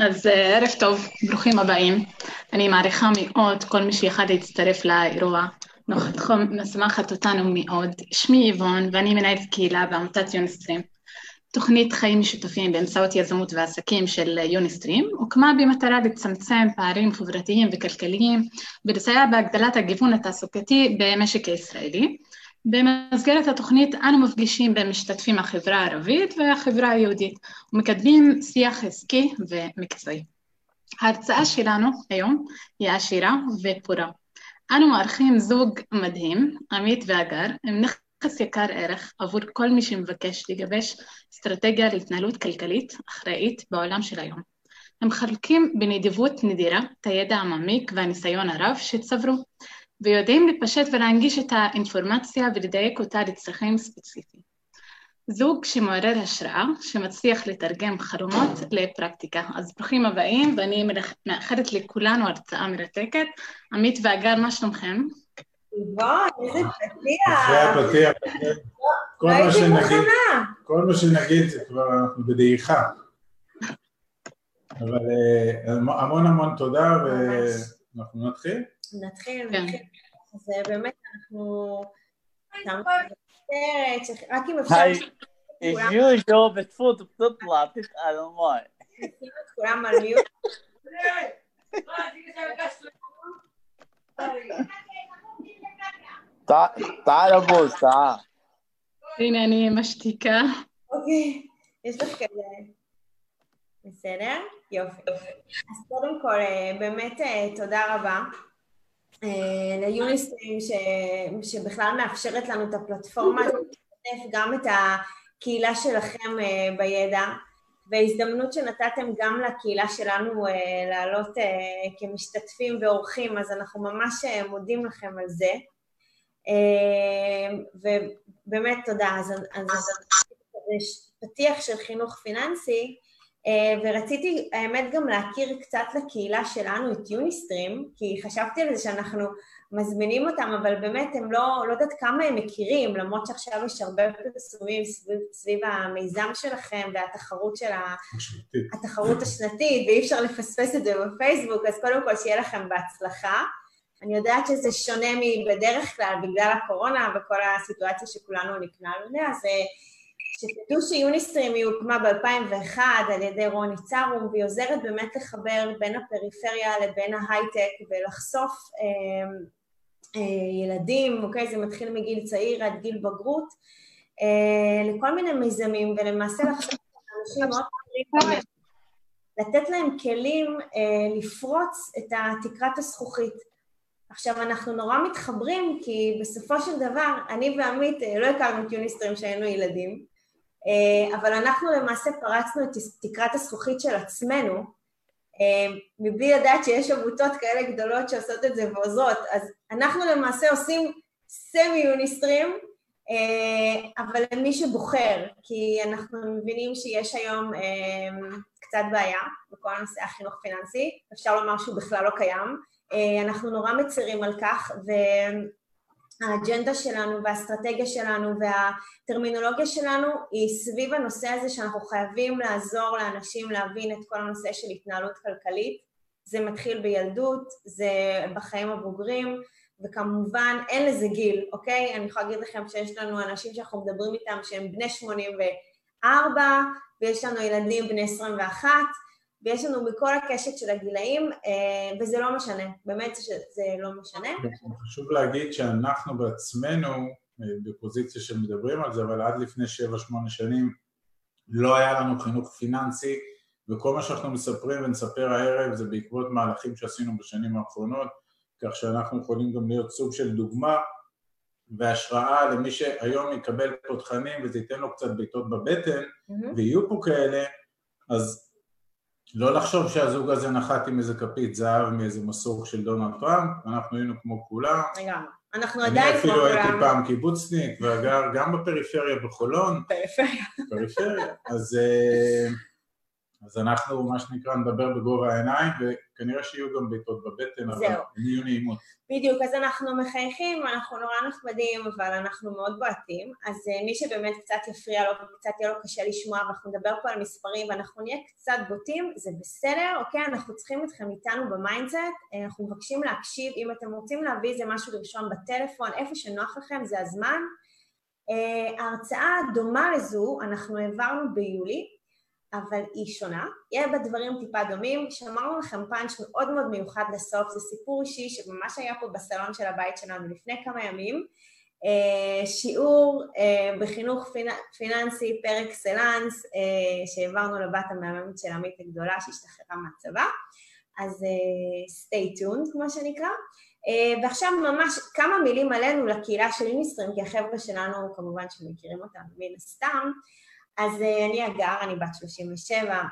אז אה, ערב טוב, ברוכים הבאים. אני מעריכה מאוד כל מי שיכול להצטרף לאירוע. נוכחתכם משמחת אותנו מאוד. שמי יבון ואני מנהלת קהילה בעמותת יוניסטרים. תוכנית חיים משותפים באמצעות יזמות ועסקים של יוניסטרים הוקמה במטרה לצמצם פערים חברתיים וכלכליים ולסייע בהגדלת הגיוון התעסוקתי במשק הישראלי. במסגרת התוכנית אנו מפגישים בין משתתפים החברה הערבית והחברה היהודית ומקדמים שיח עסקי ומקצועי. ההרצאה שלנו היום היא עשירה ופורה. אנו מארחים זוג מדהים, עמית והגר, הם נכס יקר ערך עבור כל מי שמבקש לגבש אסטרטגיה להתנהלות כלכלית אחראית בעולם של היום. הם חלקים בנדיבות נדירה את הידע המעמיק והניסיון הרב שצברו. ויודעים לפשט ולהנגיש את האינפורמציה ולדייק אותה לצרכים ספציפיים. זוג שמעורר השראה, שמצליח לתרגם חלומות לפרקטיקה. אז ברוכים הבאים, ואני מאחלת לכולנו הרצאה מרתקת. עמית ואגר, מה שלומכם? וואו, איזה פתיח. אחרי הפתיח, כל מה שנגיד, מוכנה. כל מה שנגיד זה כבר אנחנו בדעיכה. אבל אה, המון המון תודה ואנחנו נתחיל. נתחיל, כן. נתחיל. אז אה, באמת אנחנו... שמנו בסרט, ש- רק אם אפשר هاي כולם- الجوجو بتفوت بتطلع تسأل الماي לשים את כולם על מיוט. تع- تعال بوز تعال הנה אני משתיקה. אוקיי, יש לך כזה... בסדר? יופי. אז קודם כל, אה, באמת אה, תודה רבה אה, ליוניסטרים שבכלל מאפשרת לנו את הפלטפורמה לשתף גם את הקהילה שלכם אה, בידע, והזדמנות שנתתם גם לקהילה שלנו אה, לעלות אה, כמשתתפים ואורחים, אז אנחנו ממש אה, מודים לכם על זה. אה, ובאמת תודה. אז, אז, פתיח של חינוך פיננסי, אה, ורציתי האמת גם להכיר קצת לקהילה שלנו את יוניסטרים, כי חשבתי על זה שאנחנו מזמינים אותם, אבל באמת הם לא, לא יודעת כמה הם מכירים, למרות שעכשיו יש הרבה פרסומים סביב, סביב המיזם שלכם והתחרות של ה... התחרות השנתית, ואי אפשר לפספס את זה בפייסבוק, אז קודם כל שיהיה לכם בהצלחה. אני יודעת שזה שונה מבדרך כלל בגלל הקורונה וכל הסיטואציה שכולנו נקלענו אליה, אז אה, שתדעו שיוניסטרים היא הוקמה ב-2001 על ידי רוני צרום, והיא עוזרת באמת לחבר בין הפריפריה לבין ההייטק ולחשוף אה, אה, ילדים, אוקיי? זה מתחיל מגיל צעיר עד גיל בגרות, אה, לכל מיני מיזמים, ולמעשה לחשוף אנשים מאוד צעירים לתת להם כלים אה, לפרוץ את תקרת הזכוכית. עכשיו, אנחנו נורא מתחברים, כי בסופו של דבר, אני ועמית אה, לא הכרנו את יוניסטרים כשהיינו ילדים, אבל אנחנו למעשה פרצנו את תקרת הזכוכית של עצמנו, אה, מבלי לדעת שיש עמותות כאלה גדולות שעושות את זה ועוזרות. אז אנחנו למעשה עושים סמי יוניסטרים, אה, אבל למי שבוחר, כי אנחנו מבינים שיש היום אה, קצת בעיה בכל הנושא החינוך פיננסי, אפשר לומר שהוא בכלל לא קיים. אה, אנחנו נורא מצרים על כך, והאג'נדה שלנו והאסטרטגיה שלנו והטרמינולוגיה שלנו היא סביב הנושא הזה שאנחנו חייבים לעזור לאנשים להבין את כל הנושא של התנהלות כלכלית. זה מתחיל בילדות, זה בחיים הבוגרים, וכמובן אין לזה גיל, אוקיי? אני יכולה להגיד לכם שיש לנו אנשים שאנחנו מדברים איתם שהם בני 84, ויש לנו ילדים בני 21, ויש לנו מכל הקשת של הגילאים, אה, וזה לא משנה, באמת שזה לא משנה. חשוב להגיד שאנחנו בעצמנו אה, בפוזיציה שמדברים על זה, אבל עד לפני 7-8 שנים לא היה לנו חינוך פיננסי, וכל מה שאנחנו מספרים ונספר הערב זה בעקבות מהלכים שעשינו בשנים האחרונות, כך שאנחנו יכולים גם להיות סוג של דוגמה והשראה למי שהיום יקבל פה תכנים וזה ייתן לו קצת בעיטות בבטן, מהמם. ויהיו פה כאלה, אז לא לחשוב שהזוג הזה נחת עם איזה כפית זהב מאיזה מסור של דונלד טראמפ, אנחנו היינו כמו כולם. לגמרי. אנחנו אני עדיין כמו אפילו הייתי כולם. פעם קיבוצניק וגר גם בפריפריה בחולון, פריפריה. פריפריה, אז, אה, אז אנחנו, מה שנקרא, נדבר בגובה העיניים, וכנראה שיהיו גם בעיטות בבטן, אבל זהו. הן יהיו נעימות. בדיוק, אז אנחנו מחייכים, אנחנו נורא נחמדים, אבל אנחנו מאוד בועטים, אז אה, מי שבאמת קצת יפריע לו, קצת יהיה לו קשה לשמוע, ואנחנו נדבר פה על מספרים, ואנחנו נהיה קצת בוטים, זה בסדר, אוקיי? אנחנו צריכים אתכם איתנו ב mindset, אה, אנחנו מבקשים להקשיב, אם אתם רוצים להביא איזה משהו לרשום בטלפון, איפה שנוח לכם, זה הזמן. אה, ההרצאה דומה לזו, אנחנו העברנו ביולי, אבל היא שונה. יהיה בה דברים טיפה דומים. שמרנו לכם פאנץ' מאוד מאוד מיוחד לסוף, זה סיפור אישי שממש היה פה בסלון של הבית שלנו לפני כמה ימים. אה, שיעור אה, בחינוך פיננסי פר אקסלנס אה, שהעברנו לבת המהממת של עמית הגדולה שהשתחררה מהצבא. אז stay tuned, כמו שנקרא. ועכשיו ממש כמה מילים עלינו לקהילה של איניסטרים, כי החבר'ה שלנו כמובן שמכירים אותנו מן הסתם. אז אה, אני אגר, אני בת 37,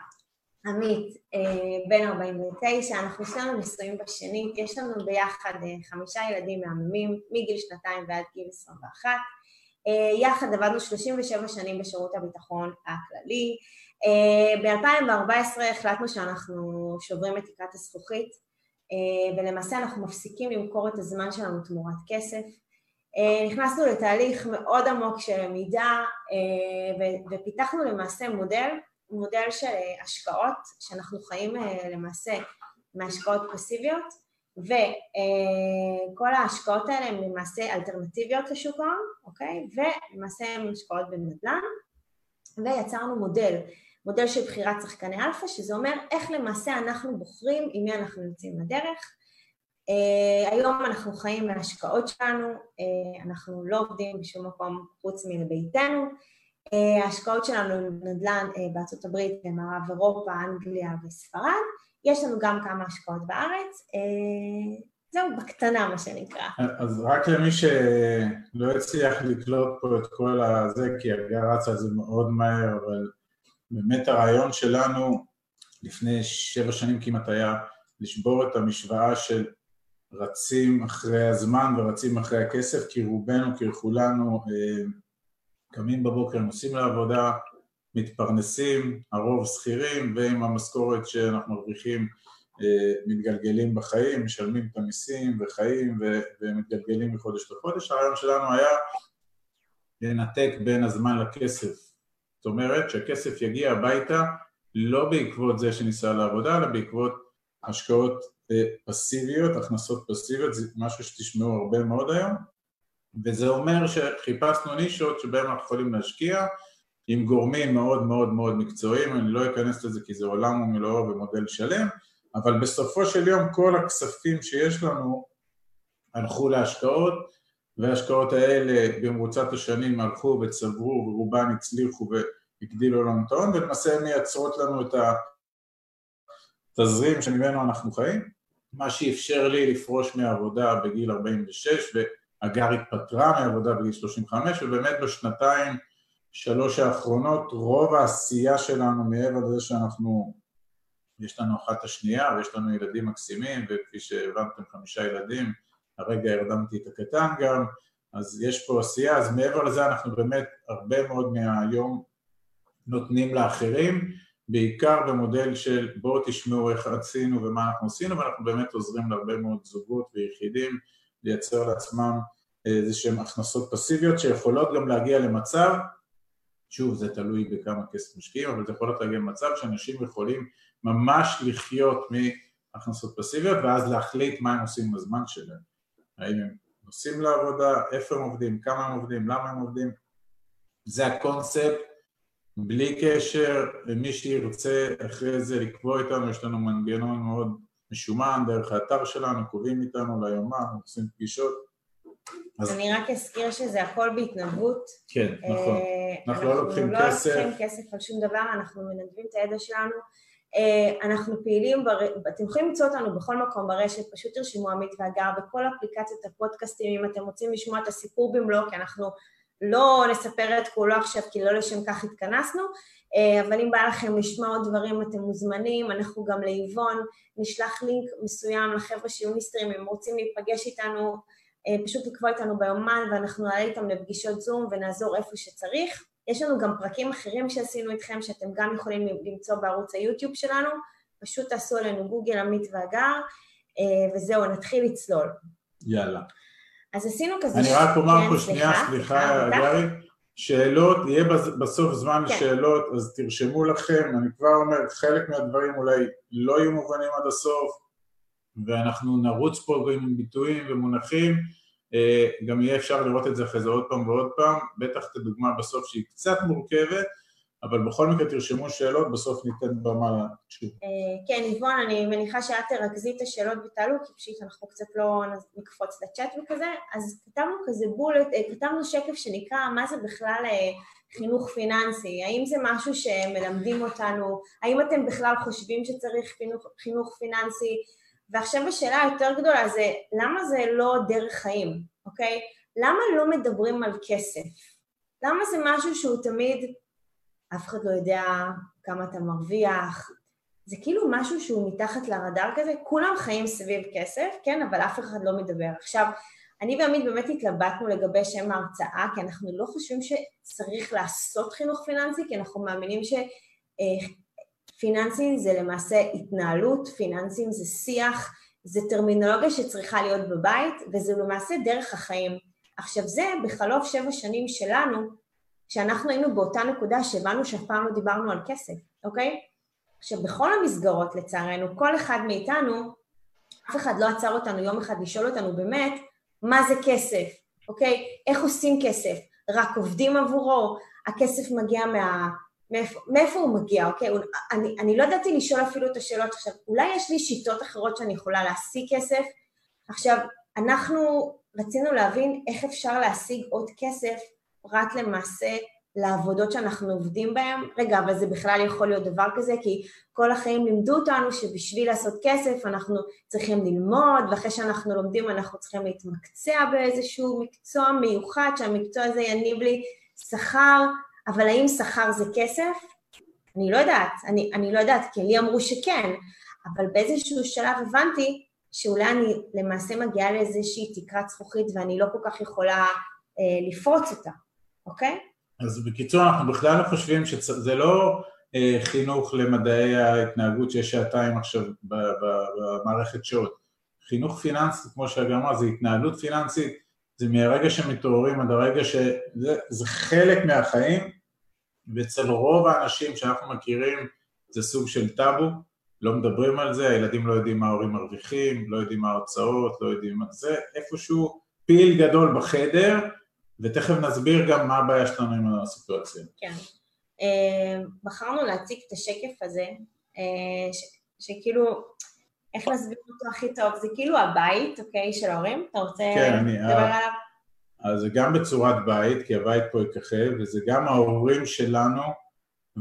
עמית, אה, בן 49, אנחנו שנינו נשואים בשנית, יש לנו ביחד אה, חמישה ילדים מהממים, מגיל שנתיים ועד גיל 21. יחד עבדנו 37 שנים בשירות הביטחון הכללי. ב-2014 החלטנו שאנחנו שוברים את תקרת הזכוכית, ולמעשה אנחנו מפסיקים למכור את הזמן שלנו תמורת כסף. אה, נכנסנו לתהליך מאוד עמוק של למידה אה, ופיתחנו למעשה מודל, מודל של אה, השקעות, שאנחנו חיים למעשה מהשקעות פסיביות, וכל ההשקעות האלה הן למעשה אלטרנטיביות לשוק ההון, אוקיי? ולמעשה הן השקעות בנדל"ן, ויצרנו מודל, מודל של בחירת שחקני אלפא, שזה אומר איך למעשה אנחנו בוחרים עם מי אנחנו יוצאים לדרך, היום אנחנו חיים מההשקעות שלנו, אה, אנחנו לא עובדים בשום מקום חוץ מלביתנו. אה, ההשקעות שלנו הן נדל"ן בארצות הברית, במערב אירופה, אנגליה וספרד. יש לנו גם כמה השקעות בארץ. זהו, בקטנה מה שנקרא. אז רק למי שלא הצליח לקלוט פה את כל הזה, כי הגר רצה על זה מאוד מהר, אבל באמת הרעיון שלנו לפני שבע שנים כמעט היה לשבור את המשוואה של רצים אחרי הזמן ורצים אחרי הכסף, כי רובנו, ככולנו, אה, קמים בבוקר, נוסעים לעבודה, מתפרנסים, הרוב שכירים, ועם המשכורת שאנחנו מרוויחים אה, מתגלגלים בחיים, משלמים את המיסים וחיים ומתגלגלים מחודש לחודש. הרעיון שלנו היה לנתק בין הזמן לכסף. זאת אומרת שהכסף יגיע הביתה לא בעקבות זה שניסע לעבודה, אלא בעקבות השקעות פסיביות, הכנסות פסיביות, זה משהו שתשמעו הרבה מאוד היום, וזה אומר שחיפשנו נישות שבהן אנחנו יכולים להשקיע עם גורמים מאוד מאוד מאוד מקצועיים, אני לא אכנס לזה כי זה עולם ומלואו ומודל שלם, אבל בסופו של יום כל הכספים שיש לנו הלכו להשקעות, וההשקעות האלה במרוצת השנים הלכו וצברו ורובן הצליחו והגדילו לנו את ההון, ולמעשה הן מייצרות לנו את התזרים שממנו אנחנו חיים. מה שאפשר לי לפרוש מהעבודה בגיל 46 והגר התפטרה מהעבודה בגיל 35 ובאמת בשנתיים שלוש האחרונות רוב העשייה שלנו מעבר לזה שאנחנו, יש לנו אחת השנייה ויש לנו ילדים מקסימים וכפי שהבנתם חמישה ילדים, הרגע הרדמתי את הקטן גם, אז יש פה עשייה, אז מעבר לזה אנחנו באמת הרבה מאוד מהיום נותנים לאחרים בעיקר במודל של בואו תשמעו איך עשינו ומה אנחנו עשינו ואנחנו באמת עוזרים להרבה מאוד זוגות ויחידים לייצר לעצמם איזה שהן הכנסות פסיביות שיכולות גם להגיע למצב, שוב זה תלוי בכמה כסף משקיעים, אבל זה יכול להגיע למצב שאנשים יכולים ממש לחיות מהכנסות פסיביות ואז להחליט מה הם עושים בזמן שלהם, האם הם נוסעים לעבודה, איפה הם עובדים, כמה הם עובדים, למה הם עובדים, זה הקונספט בלי קשר למי שירצה אחרי זה לקבוע איתנו, יש לנו מנגנון מאוד משומן דרך האתר שלנו, קובעים איתנו ליומן, עושים פגישות. אז... אני רק אזכיר שזה הכל בהתנדבות. כן, נכון. אה, אנחנו לא לוקחים לא כסף. אנחנו לא לוקחים כסף על שום דבר, אנחנו מנדבים את הידע שלנו. אה, אנחנו פעילים, בר... אתם יכולים למצוא אותנו בכל מקום ברשת, פשוט תרשמו עמית והגר בכל אפליקציות הפודקאסטים, אם אתם רוצים לשמוע את הסיפור במלוא, כי אנחנו לא נספר את כולו עכשיו כי לא לשם כך התכנסנו, אה, אבל אם בא לכם לשמוע עוד דברים אתם מוזמנים, אנחנו גם ליבון נשלח לינק מסוים לחבר'ה שיהיו מיסטרים, אם רוצים להיפגש איתנו, אה, פשוט לקבוע איתנו ביומן ואנחנו נעלה איתם לפגישות זום ונעזור איפה שצריך. יש לנו גם פרקים אחרים שעשינו איתכם, שאתם גם יכולים למצוא בערוץ היוטיוב שלנו, פשוט תעשו עלינו גוגל, עמית והגר, אה, וזהו, נתחיל לצלול. יאללה. אז עשינו כזה... אני רק אומר פה שנייה, סליחה, גרי, שאלות, יהיה בסוף זמן כן. לשאלות, אז תרשמו לכם, אני כבר אומר, חלק מהדברים אולי לא יהיו מובנים עד הסוף, ואנחנו נרוץ פה עם ביטויים ומונחים, אה, גם יהיה אפשר לראות את זה אחרי זה עוד פעם ועוד פעם, בטח את הדוגמה בסוף שהיא קצת מורכבת, אבל בכל מקרה תרשמו שאלות, בסוף ניתן במה לתשובה. אה, כן, איבון, אני מניחה שאת תרכזי את השאלות ותעלו, כי פשוט אנחנו קצת לא נקפוץ לצ'אט וכזה, אז כתבנו כזה בולט, אה, כתבנו שקף שנקרא מה זה בכלל אה, חינוך פיננסי, האם זה משהו שמלמדים אותנו, האם אתם בכלל חושבים שצריך חינוך, חינוך פיננסי, ועכשיו השאלה היותר גדולה זה למה זה לא דרך חיים, אוקיי? למה לא מדברים על כסף? למה זה משהו שהוא תמיד, אף אחד לא יודע כמה אתה מרוויח, זה כאילו משהו שהוא מתחת לרדאר כזה, כולם חיים סביב כסף, כן, אבל אף אחד לא מדבר. עכשיו, אני ועמית באמת התלבטנו לגבי שם ההרצאה, כי אנחנו לא חושבים שצריך לעשות חינוך פיננסי, כי אנחנו מאמינים שפיננסים זה למעשה התנהלות, פיננסים זה שיח, זה טרמינולוגיה שצריכה להיות בבית, וזה למעשה דרך החיים. עכשיו זה, בחלוף שבע שנים שלנו, שאנחנו היינו באותה נקודה שהבנו שאף פעם לא דיברנו על כסף, אוקיי? עכשיו, בכל המסגרות, לצערנו, כל אחד מאיתנו, אף אחד לא עצר אותנו יום אחד לשאול אותנו באמת, מה זה כסף, אוקיי? איך עושים כסף? רק עובדים עבורו? הכסף מגיע מה... מאיפה, מאיפה הוא מגיע, אוקיי? אני, אני לא ידעתי לשאול אפילו את השאלות עכשיו. אולי יש לי שיטות אחרות שאני יכולה להשיג כסף? עכשיו, אנחנו רצינו להבין איך אפשר להשיג עוד כסף פרט למעשה לעבודות שאנחנו עובדים בהן. רגע, אבל זה בכלל יכול להיות דבר כזה, כי כל החיים לימדו אותנו שבשביל לעשות כסף אנחנו צריכים ללמוד, ואחרי שאנחנו לומדים אנחנו צריכים להתמקצע באיזשהו מקצוע מיוחד, שהמקצוע הזה יניב לי שכר, אבל האם שכר זה כסף? אני לא יודעת, אני, אני לא יודעת, כי לי אמרו שכן, אבל באיזשהו שלב הבנתי שאולי אני למעשה מגיעה לאיזושהי תקרת זכוכית ואני לא כל כך יכולה אה, לפרוץ אותה, אוקיי? אז בקיצור, אנחנו בכלל לא חושבים שזה לא אה, חינוך למדעי ההתנהגות שיש שעתיים עכשיו במערכת שעות. חינוך פיננסי, כמו שאגב אמרה, זה התנהלות פיננסית, זה מהרגע שמתעוררים עד הרגע ש... זה, זה חלק מהחיים, ואצל רוב האנשים שאנחנו מכירים זה סוג של טאבו, לא מדברים על זה, הילדים לא יודעים מה ההורים מרוויחים, לא יודעים מה ההוצאות, לא יודעים מה זה, איפשהו פיל גדול בחדר, ותכף נסביר גם מה הבעיה שלנו עם הסיטואציה. כן. אה, בחרנו להציג את השקף הזה, אה, ש, שכאילו, איך להסביר אותו הכי טוב? זה כאילו הבית, אוקיי, של ההורים? אתה רוצה כן, לדבר עליו? אז זה גם בצורת בית, כי הבית פה יככב, וזה גם ההורים שלנו,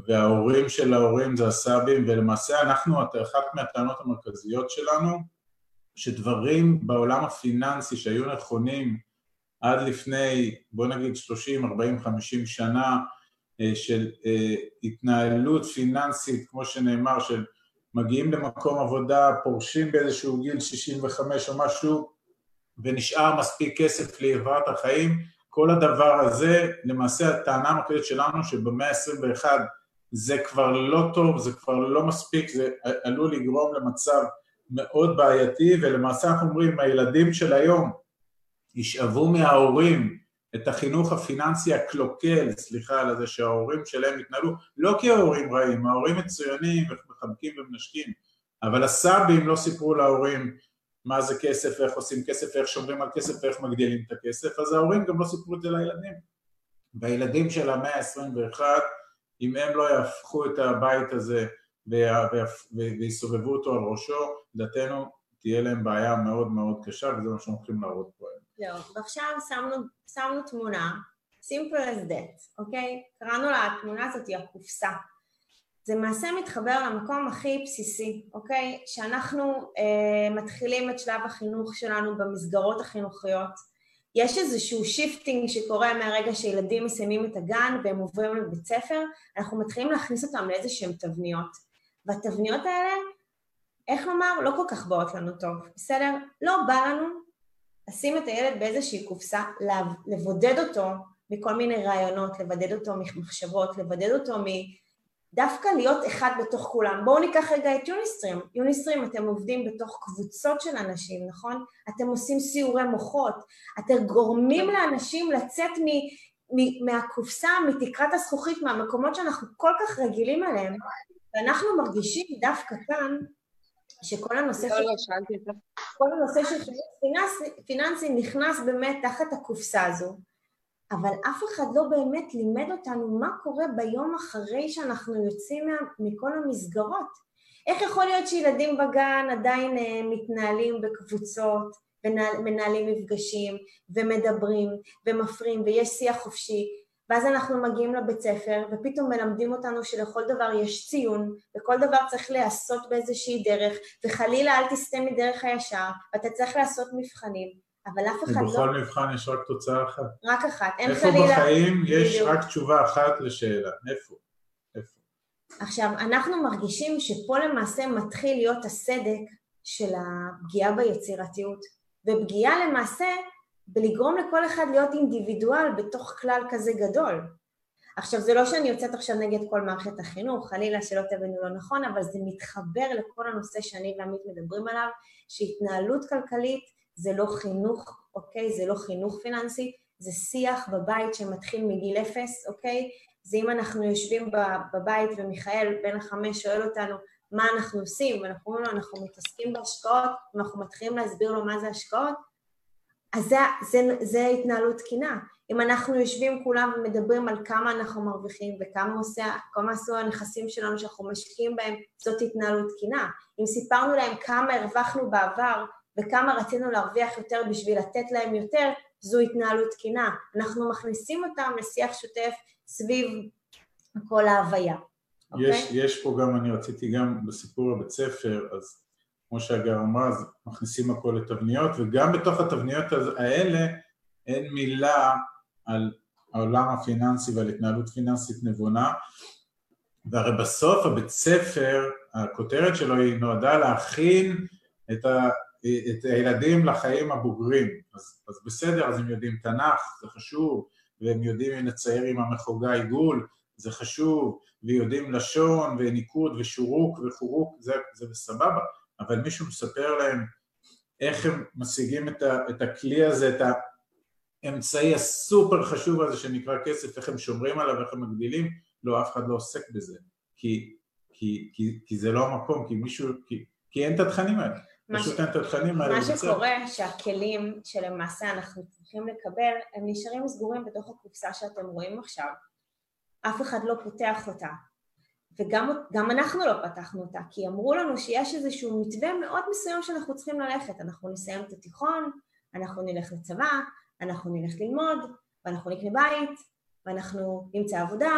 וההורים של ההורים זה הסבים, ולמעשה אנחנו, אחת מהטענות המרכזיות שלנו, שדברים בעולם הפיננסי שהיו נכונים עד לפני, בוא נגיד 30, 40, 50 שנה, אה, של אה, התנהלות פיננסית, כמו שנאמר, של מגיעים למקום עבודה, פורשים באיזשהו גיל 65 או משהו, ונשאר מספיק כסף לעברת החיים, כל הדבר הזה, למעשה הטענה המרכזית שלנו שבמאה ה-21 זה כבר לא טוב, זה כבר לא מספיק, זה עלול לגרום למצב מאוד בעייתי, ולמעשה אנחנו אומרים, הילדים של היום ישאבו מההורים את החינוך הפיננסי הקלוקל, סליחה על זה שההורים שלהם התנהלו, לא כי ההורים רעים, ההורים מצוינים ומחבקים ומנשקים, אבל הסבים לא סיפרו להורים מה זה כסף, איך עושים כסף, איך שומרים על כסף ואיך מגדילים את הכסף, אז ההורים גם לא סיפרו את זה לילדים. והילדים של המאה ה-21, אם הם לא יהפכו את הבית הזה ויסובבו אותו על ראשו, לדעתנו תהיה להם בעיה מאוד מאוד קשה, וזה מה שאנחנו הולכים להראות פה היום. זהו, ועכשיו שמנו, שמנו תמונה, simple as that, אוקיי? קראנו לתמונה הזאת היא הקופסה. זה למעשה מתחבר למקום הכי בסיסי, אוקיי? שאנחנו אה, מתחילים את שלב החינוך שלנו במסגרות החינוכיות. יש איזשהו shifting שקורה מהרגע שילדים מסיימים את הגן והם עוברים לבית ספר, אנחנו מתחילים להכניס אותם לאיזשהם תבניות. והתבניות האלה, איך לומר, לא כל כך באות לנו טוב, בסדר? לא בא לנו לשים את הילד באיזושהי קופסה, לבודד אותו מכל מיני רעיונות, לבדד אותו ממחשבות, לבדד אותו מ... דווקא להיות אחד בתוך כולם. בואו ניקח רגע את יוניסטרים. יוניסטרים, אתם עובדים בתוך קבוצות של אנשים, נכון? אתם עושים סיורי מוחות, אתם גורמים לאנשים לצאת מ, מ, מהקופסה, מתקרת הזכוכית, מהמקומות שאנחנו כל כך רגילים אליהם, ואנחנו מרגישים דווקא כאן שכל הנושא לא, של... לא. כל הנושא של חינוך פיננסי, פיננסי נכנס באמת תחת הקופסה הזו, אבל אף אחד לא באמת לימד אותנו מה קורה ביום אחרי שאנחנו יוצאים מה, מכל המסגרות. איך יכול להיות שילדים בגן עדיין אה, מתנהלים בקבוצות, מנהל, מנהלים מפגשים ומדברים ומפרים ויש שיח חופשי, ואז אנחנו מגיעים לבית ספר ופתאום מלמדים אותנו שלכל דבר יש ציון וכל דבר צריך להיעשות באיזושהי דרך וחלילה אל תסטה מדרך הישר ואתה צריך לעשות מבחנים אבל אף אחד לא... ובכל מבחן יש רק תוצאה אחת. רק אחת, אין איפה חלילה... בחיים יש בדיוק. רק תשובה אחת לשאלה? איפה? איפה? עכשיו, אנחנו מרגישים שפה למעשה מתחיל להיות הסדק של הפגיעה ביצירתיות, ופגיעה למעשה בלגרום לכל אחד להיות אינדיבידואל בתוך כלל כזה גדול. עכשיו, זה לא שאני יוצאת עכשיו נגד כל מערכת החינוך, חלילה שלא תבינו לא נכון, אבל זה מתחבר לכל הנושא שאני ועמית מדברים עליו, שהתנהלות כלכלית זה לא חינוך, אוקיי? זה לא חינוך פיננסי, זה שיח בבית שמתחיל מגיל אפס, אוקיי? זה אם אנחנו יושבים בבית ומיכאל בן החמש שואל אותנו מה אנחנו עושים, ואנחנו אומרים לו אנחנו מתעסקים בהשקעות, ואנחנו מתחילים להסביר לו מה זה השקעות, אז זה, זה, זה התנהלות תקינה. אם אנחנו יושבים כולם ומדברים על כמה אנחנו מרוויחים וכמה עושה, כמה עשו הנכסים שלנו שאנחנו משקיעים בהם, זאת התנהלות תקינה. אם סיפרנו להם כמה הרווחנו בעבר וכמה רצינו להרוויח יותר בשביל לתת להם יותר, זו התנהלות תקינה. אנחנו מכניסים אותם לשיח שוטף סביב כל ההוויה. יש, אוקיי? יש פה גם, אני רציתי גם בסיפור הבית ספר, אז כמו שהגר אמרה, אז מכניסים הכל לתבניות, וגם בתוך התבניות האלה אין מילה על העולם הפיננסי ועל התנהלות פיננסית נבונה, והרי בסוף הבית ספר, הכותרת שלו היא נועדה להכין את, ה, את הילדים לחיים הבוגרים, אז, אז בסדר, אז הם יודעים תנ"ך, זה חשוב, והם יודעים אם לצייר עם המחוגה עיגול, זה חשוב, ויודעים לשון וניקוד ושורוק וחורוק, זה, זה בסבבה, אבל מישהו מספר להם איך הם משיגים את, ה, את הכלי הזה, את האמצעי הסופר חשוב הזה שנקרא כסף, איך הם שומרים עליו, איך הם מגדילים, לא, אף אחד לא עוסק בזה, כי, כי, כי, כי זה לא המקום, כי מישהו, כי, כי אין את התכנים האלה, מה פשוט ש- אין את התכנים האלה. מה. שקורה, שהכלים שלמעשה אנחנו צריכים לקבל, הם נשארים סגורים בתוך הקופסה שאתם רואים עכשיו. אף אחד לא פותח אותה. וגם גם אנחנו לא פתחנו אותה, כי אמרו לנו שיש איזשהו מתווה מאוד מסוים שאנחנו צריכים ללכת. אנחנו נסיים את התיכון, אנחנו נלך לצבא, אנחנו נלך ללמוד, ואנחנו נקנה בית, ואנחנו נמצא עבודה,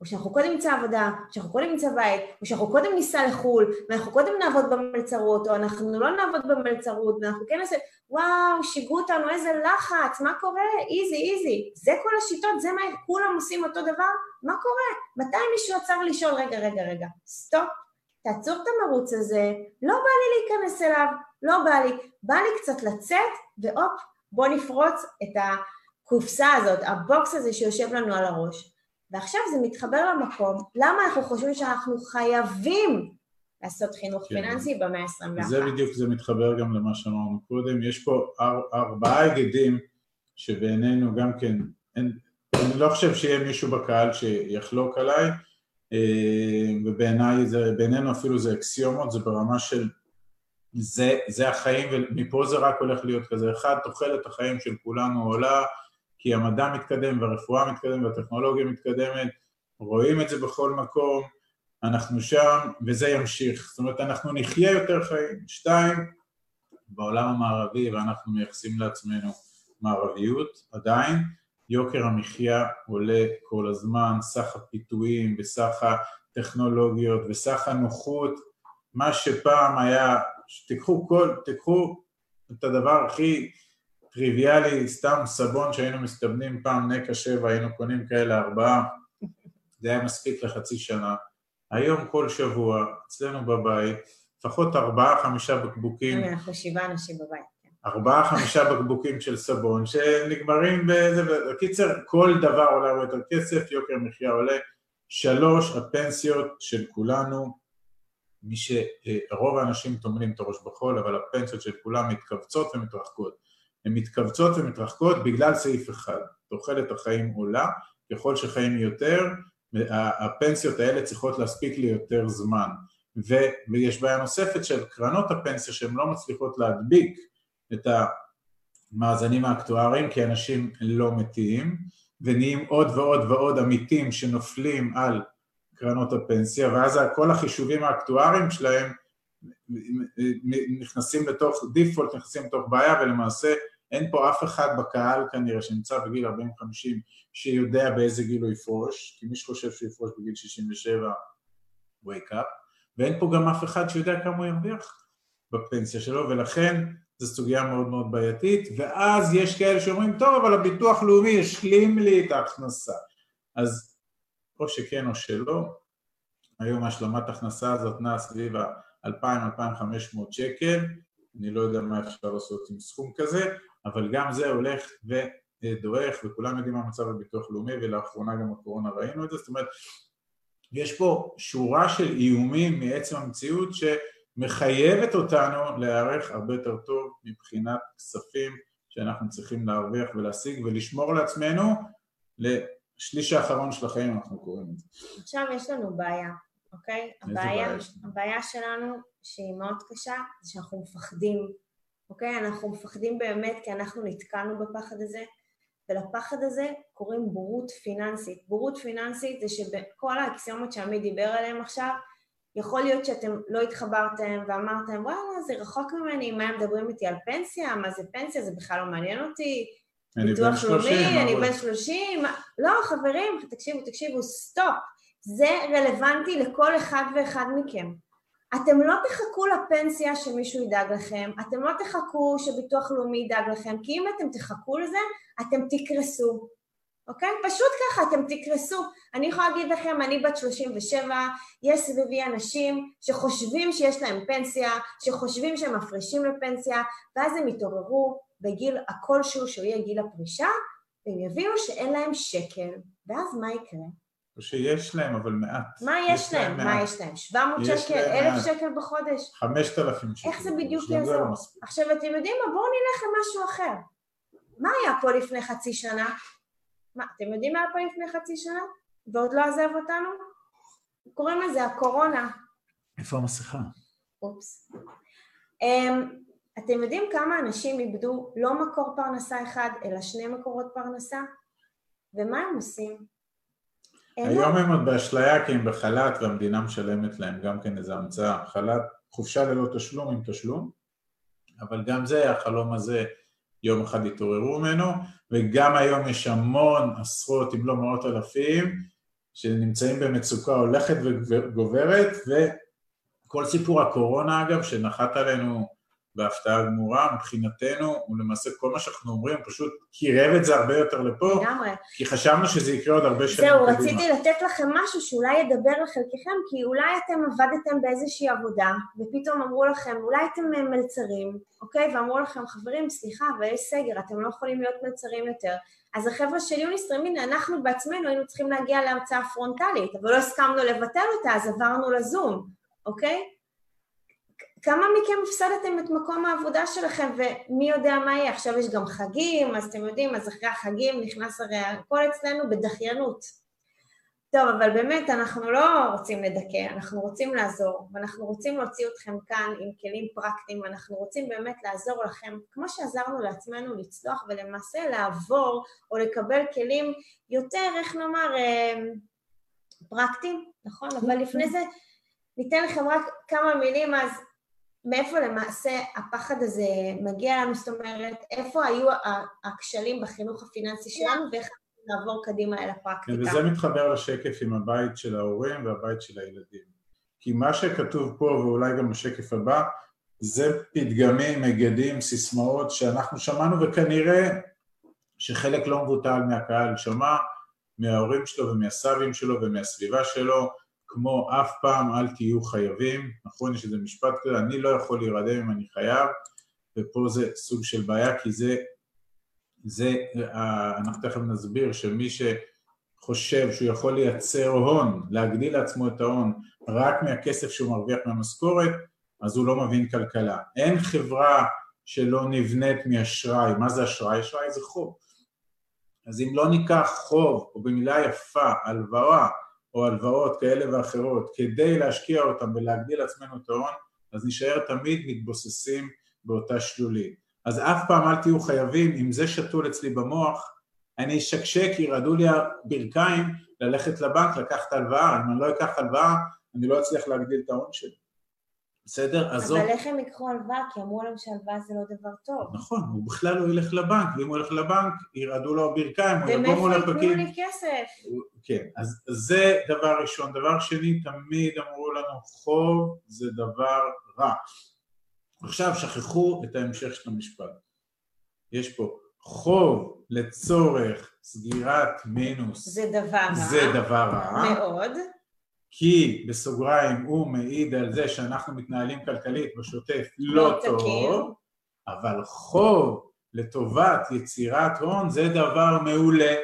או שאנחנו קודם נמצא עבודה, או שאנחנו קודם נמצא בית, או שאנחנו קודם ניסע לחו"ל, ואנחנו קודם נעבוד במלצרות, או אנחנו לא נעבוד במלצרות, ואנחנו כן נעשה, וואו, שיגעו אותנו, איזה לחץ, מה קורה? איזי, איזי. זה כל השיטות, זה מה, כולם עושים אותו דבר? מה קורה? מתי מישהו עצר לשאול, רגע, רגע, רגע, stop, תעצור את המרוץ הזה, לא בא לי להיכנס אליו, לא בא לי, בא לי קצת לצאת, והופ, בוא נפרוץ את הקופסה הזאת, ה box הזה שיושב לנו על הראש. ועכשיו זה מתחבר למקום, למה אנחנו חושבים שאנחנו חייבים לעשות חינוך כן. פיננסי במאה ה-21? זה בדיוק, זה מתחבר גם למה שאמרנו קודם, יש פה אר, ארבעה היגדים שבעינינו גם כן, אין, אני לא חושב שיהיה מישהו בקהל שיחלוק עליי, אה, ובעיניי זה, בעינינו אפילו זה אקסיומות, זה ברמה של זה, זה החיים ומפה זה רק הולך להיות כזה, אחד, תוחלת החיים של כולנו עולה, כי המדע מתקדם והרפואה מתקדמת והטכנולוגיה מתקדמת, רואים את זה בכל מקום, אנחנו שם וזה ימשיך, זאת אומרת אנחנו נחיה יותר חיים. שתיים, בעולם המערבי ואנחנו מייחסים לעצמנו מערביות, עדיין יוקר המחיה עולה כל הזמן, סך הפיתויים וסך הטכנולוגיות וסך הנוחות, מה שפעם היה, תיקחו כל, תיקחו את הדבר הכי טריוויאלי, סתם סבון שהיינו מסתבנים פעם נקע שבע, היינו קונים כאלה ארבעה, זה היה מספיק לחצי שנה. היום כל שבוע, אצלנו בבית, לפחות ארבעה, חמישה בקבוקים אנחנו שבעה אנשים בבית. כן. ארבעה, חמישה בקבוקים של סבון שנגמרים באיזה... בקיצר, כל דבר עולה הרבה יותר כסף, יוקר המחיה עולה. שלוש, הפנסיות של כולנו, מי שרוב האנשים טומנים את הראש בחול, אבל הפנסיות של כולם מתכווצות ומתרחקות. הן מתכווצות ומתרחקות בגלל סעיף אחד, תוחלת החיים עולה, ככל שחיים יותר, הפנסיות האלה צריכות להספיק לי יותר זמן. ו, ויש בעיה נוספת של קרנות הפנסיה שהן לא מצליחות להדביק את המאזנים האקטואריים כי אנשים לא מתים ונהיים עוד ועוד ועוד עמיתים שנופלים על קרנות הפנסיה ואז כל החישובים האקטואריים שלהם נכנסים לתוך דיפולט, נכנסים לתוך בעיה ולמעשה אין פה אף אחד בקהל כנראה שנמצא בגיל 40-50 שיודע באיזה גיל הוא יפרוש, כי מי שחושב שהוא יפרוש בגיל 67, wake up, ואין פה גם אף אחד שיודע כמה הוא ירוויח בפנסיה שלו, ולכן זו סוגיה מאוד מאוד בעייתית, ואז יש כאלה שאומרים, טוב, אבל הביטוח לאומי השלים לי את ההכנסה. אז או שכן או שלא, היום השלמת הכנסה הזאת נעה סביב ה-2,000-2,500 שקל, אני לא יודע מה אפשר לעשות עם סכום כזה, אבל גם זה הולך ודועך, וכולם יודעים מה המצב בביטוח לאומי, ולאחרונה גם הקורונה ראינו את זה, זאת אומרת, יש פה שורה של איומים מעצם המציאות שמחייבת אותנו להיערך הרבה יותר טוב מבחינת כספים שאנחנו צריכים להרוויח ולהשיג ולשמור לעצמנו. לשליש האחרון של החיים אנחנו קוראים את זה. עכשיו יש לנו בעיה, אוקיי? הבעיה, הבעיה שלנו שהיא מאוד קשה זה שאנחנו מפחדים, אוקיי? אנחנו מפחדים באמת כי אנחנו נתקענו בפחד הזה ולפחד הזה קוראים בורות פיננסית. בורות פיננסית זה שבכל האקסיומות שעמית דיבר עליהן עכשיו, יכול להיות שאתם לא התחברתם ואמרתם, וואלה, זה רחוק ממני, מה הם מדברים איתי על פנסיה? מה זה פנסיה? זה בכלל לא מעניין אותי. אני בן שלושים. אני בן שלושים. לא, חברים, תקשיבו, תקשיבו, סטופ. זה רלוונטי לכל אחד ואחד מכם. אתם לא תחכו לפנסיה שמישהו ידאג לכם, אתם לא תחכו שביטוח לאומי ידאג לכם, כי אם אתם תחכו לזה, אתם תקרסו, אוקיי? פשוט ככה, אתם תקרסו. אני יכולה להגיד לכם, אני בת 37, יש סביבי אנשים שחושבים שיש להם פנסיה, שחושבים שהם מפרישים לפנסיה, ואז הם יתעוררו בגיל הכלשהו שהוא יהיה גיל הפרישה, והם יבינו שאין להם שקל, ואז מה יקרה? או שיש להם, אבל מעט. מה יש, יש להם? מה יש להם? 700 שקל? 1,000 שקל בחודש? 5,000 שקל. איך זה בדיוק יעזור? עכשיו, אתם יודעים מה? בואו נלך למשהו אחר. מה היה פה לפני חצי שנה? מה, אתם יודעים מה היה פה לפני חצי שנה? ועוד לא עזב אותנו? קוראים לזה הקורונה. איפה המסכה? אופס. Um, אתם יודעים כמה אנשים איבדו לא מקור פרנסה אחד, אלא שני מקורות פרנסה? ומה הם עושים? היום הם עוד באשליה כי הם בחל"ת והמדינה משלמת להם גם כן איזו המצאה, חל"ת, חופשה ללא תשלום עם תשלום, אבל גם זה, החלום הזה, יום אחד התעוררו ממנו, וגם היום יש המון עשרות אם לא מאות אלפים שנמצאים במצוקה הולכת וגוברת, וכל סיפור הקורונה אגב, שנחת עלינו בהפתעה גמורה, מבחינתנו, ולמעשה כל מה שאנחנו אומרים פשוט קירב את זה הרבה יותר לפה, לגמרי. כי חשבנו שזה יקרה עוד הרבה שנים זהו, רציתי לתת לכם משהו שאולי ידבר לחלקכם, כי אולי אתם עבדתם באיזושהי עבודה, ופתאום אמרו לכם, אולי אתם מלצרים, אוקיי? ואמרו לכם, חברים, סליחה, אבל יש סגר, אתם לא יכולים להיות מלצרים יותר. אז החבר'ה של יוניסטרים, הנה, אנחנו בעצמנו היינו צריכים להגיע להרצאה פרונטלית, אבל לא הסכמנו לבטל אותה, אז עברנו לזום, אוקיי? כמה מכם הפסדתם את מקום העבודה שלכם ומי יודע מה יהיה? עכשיו יש גם חגים, אז אתם יודעים, אז אחרי החגים נכנס הרי הכל אצלנו בדחיינות. טוב, אבל באמת אנחנו לא רוצים לדכא, אנחנו רוצים לעזור, ואנחנו רוצים להוציא אתכם כאן עם כלים פרקטיים, ואנחנו רוצים באמת לעזור לכם, כמו שעזרנו לעצמנו לצלוח ולמעשה לעבור או לקבל כלים יותר, איך נאמר, אה, פרקטיים, נכון? אבל לפני זה ניתן לכם רק כמה מילים, אז מאיפה למעשה הפחד הזה מגיע לנו, זאת אומרת, איפה היו הכשלים בחינוך הפיננסי שלנו ואיך נעבור קדימה אל הפרקטיקה. וזה מתחבר לשקף עם הבית של ההורים והבית של הילדים. כי מה שכתוב פה, ואולי גם בשקף הבא, זה פתגמים, מגדים, סיסמאות שאנחנו שמענו וכנראה שחלק לא מבוטל מהקהל שמע, מההורים שלו ומהסבים שלו ומהסביבה שלו, כמו אף פעם אל תהיו חייבים, נכון? יש איזה משפט כזה, אני לא יכול להירדם אם אני חייב, ופה זה סוג של בעיה, כי זה, זה, אה, אנחנו תכף נסביר שמי שחושב שהוא יכול לייצר הון, להגדיל לעצמו את ההון רק מהכסף שהוא מרוויח מהמשכורת, אז הוא לא מבין כלכלה. אין חברה שלא נבנית מאשראי. מה זה אשראי? אשראי זה חוב. אז אם לא ניקח חוב, או במילה יפה, הלוואה, או הלוואות כאלה ואחרות, כדי להשקיע אותם ולהגדיל לעצמנו את ההון, אז נשאר תמיד מתבוססים באותה שלולית. אז אף פעם אל תהיו חייבים, אם זה שתול אצלי במוח, אני אשקשק, ירעדו לי הברכיים ללכת לבנק, לקחת הלוואה, אם אני לא אקח הלוואה, אני לא אצליח להגדיל את ההון שלי. בסדר? אז אבל איך הם ייקחו הלוואה? כי אמרו להם שהלוואה זה לא דבר טוב. נכון, הוא בכלל לא ילך לבנק, ואם הוא ילך לבנק, ירעדו לו הברכיים, הוא יבוא מול ומאיפה. ייתנו לי כסף? כן, אז זה דבר ראשון. דבר שני, תמיד אמרו לנו, חוב זה דבר רע. עכשיו שכחו את ההמשך של המשפט. יש פה חוב לצורך סגירת מינוס, זה דבר רע. זה דבר רע, מאוד. כי בסוגריים הוא מעיד על זה שאנחנו מתנהלים כלכלית בשוטף לא לא. טוב, אבל חוב לטובת יצירת הון זה דבר מעולה.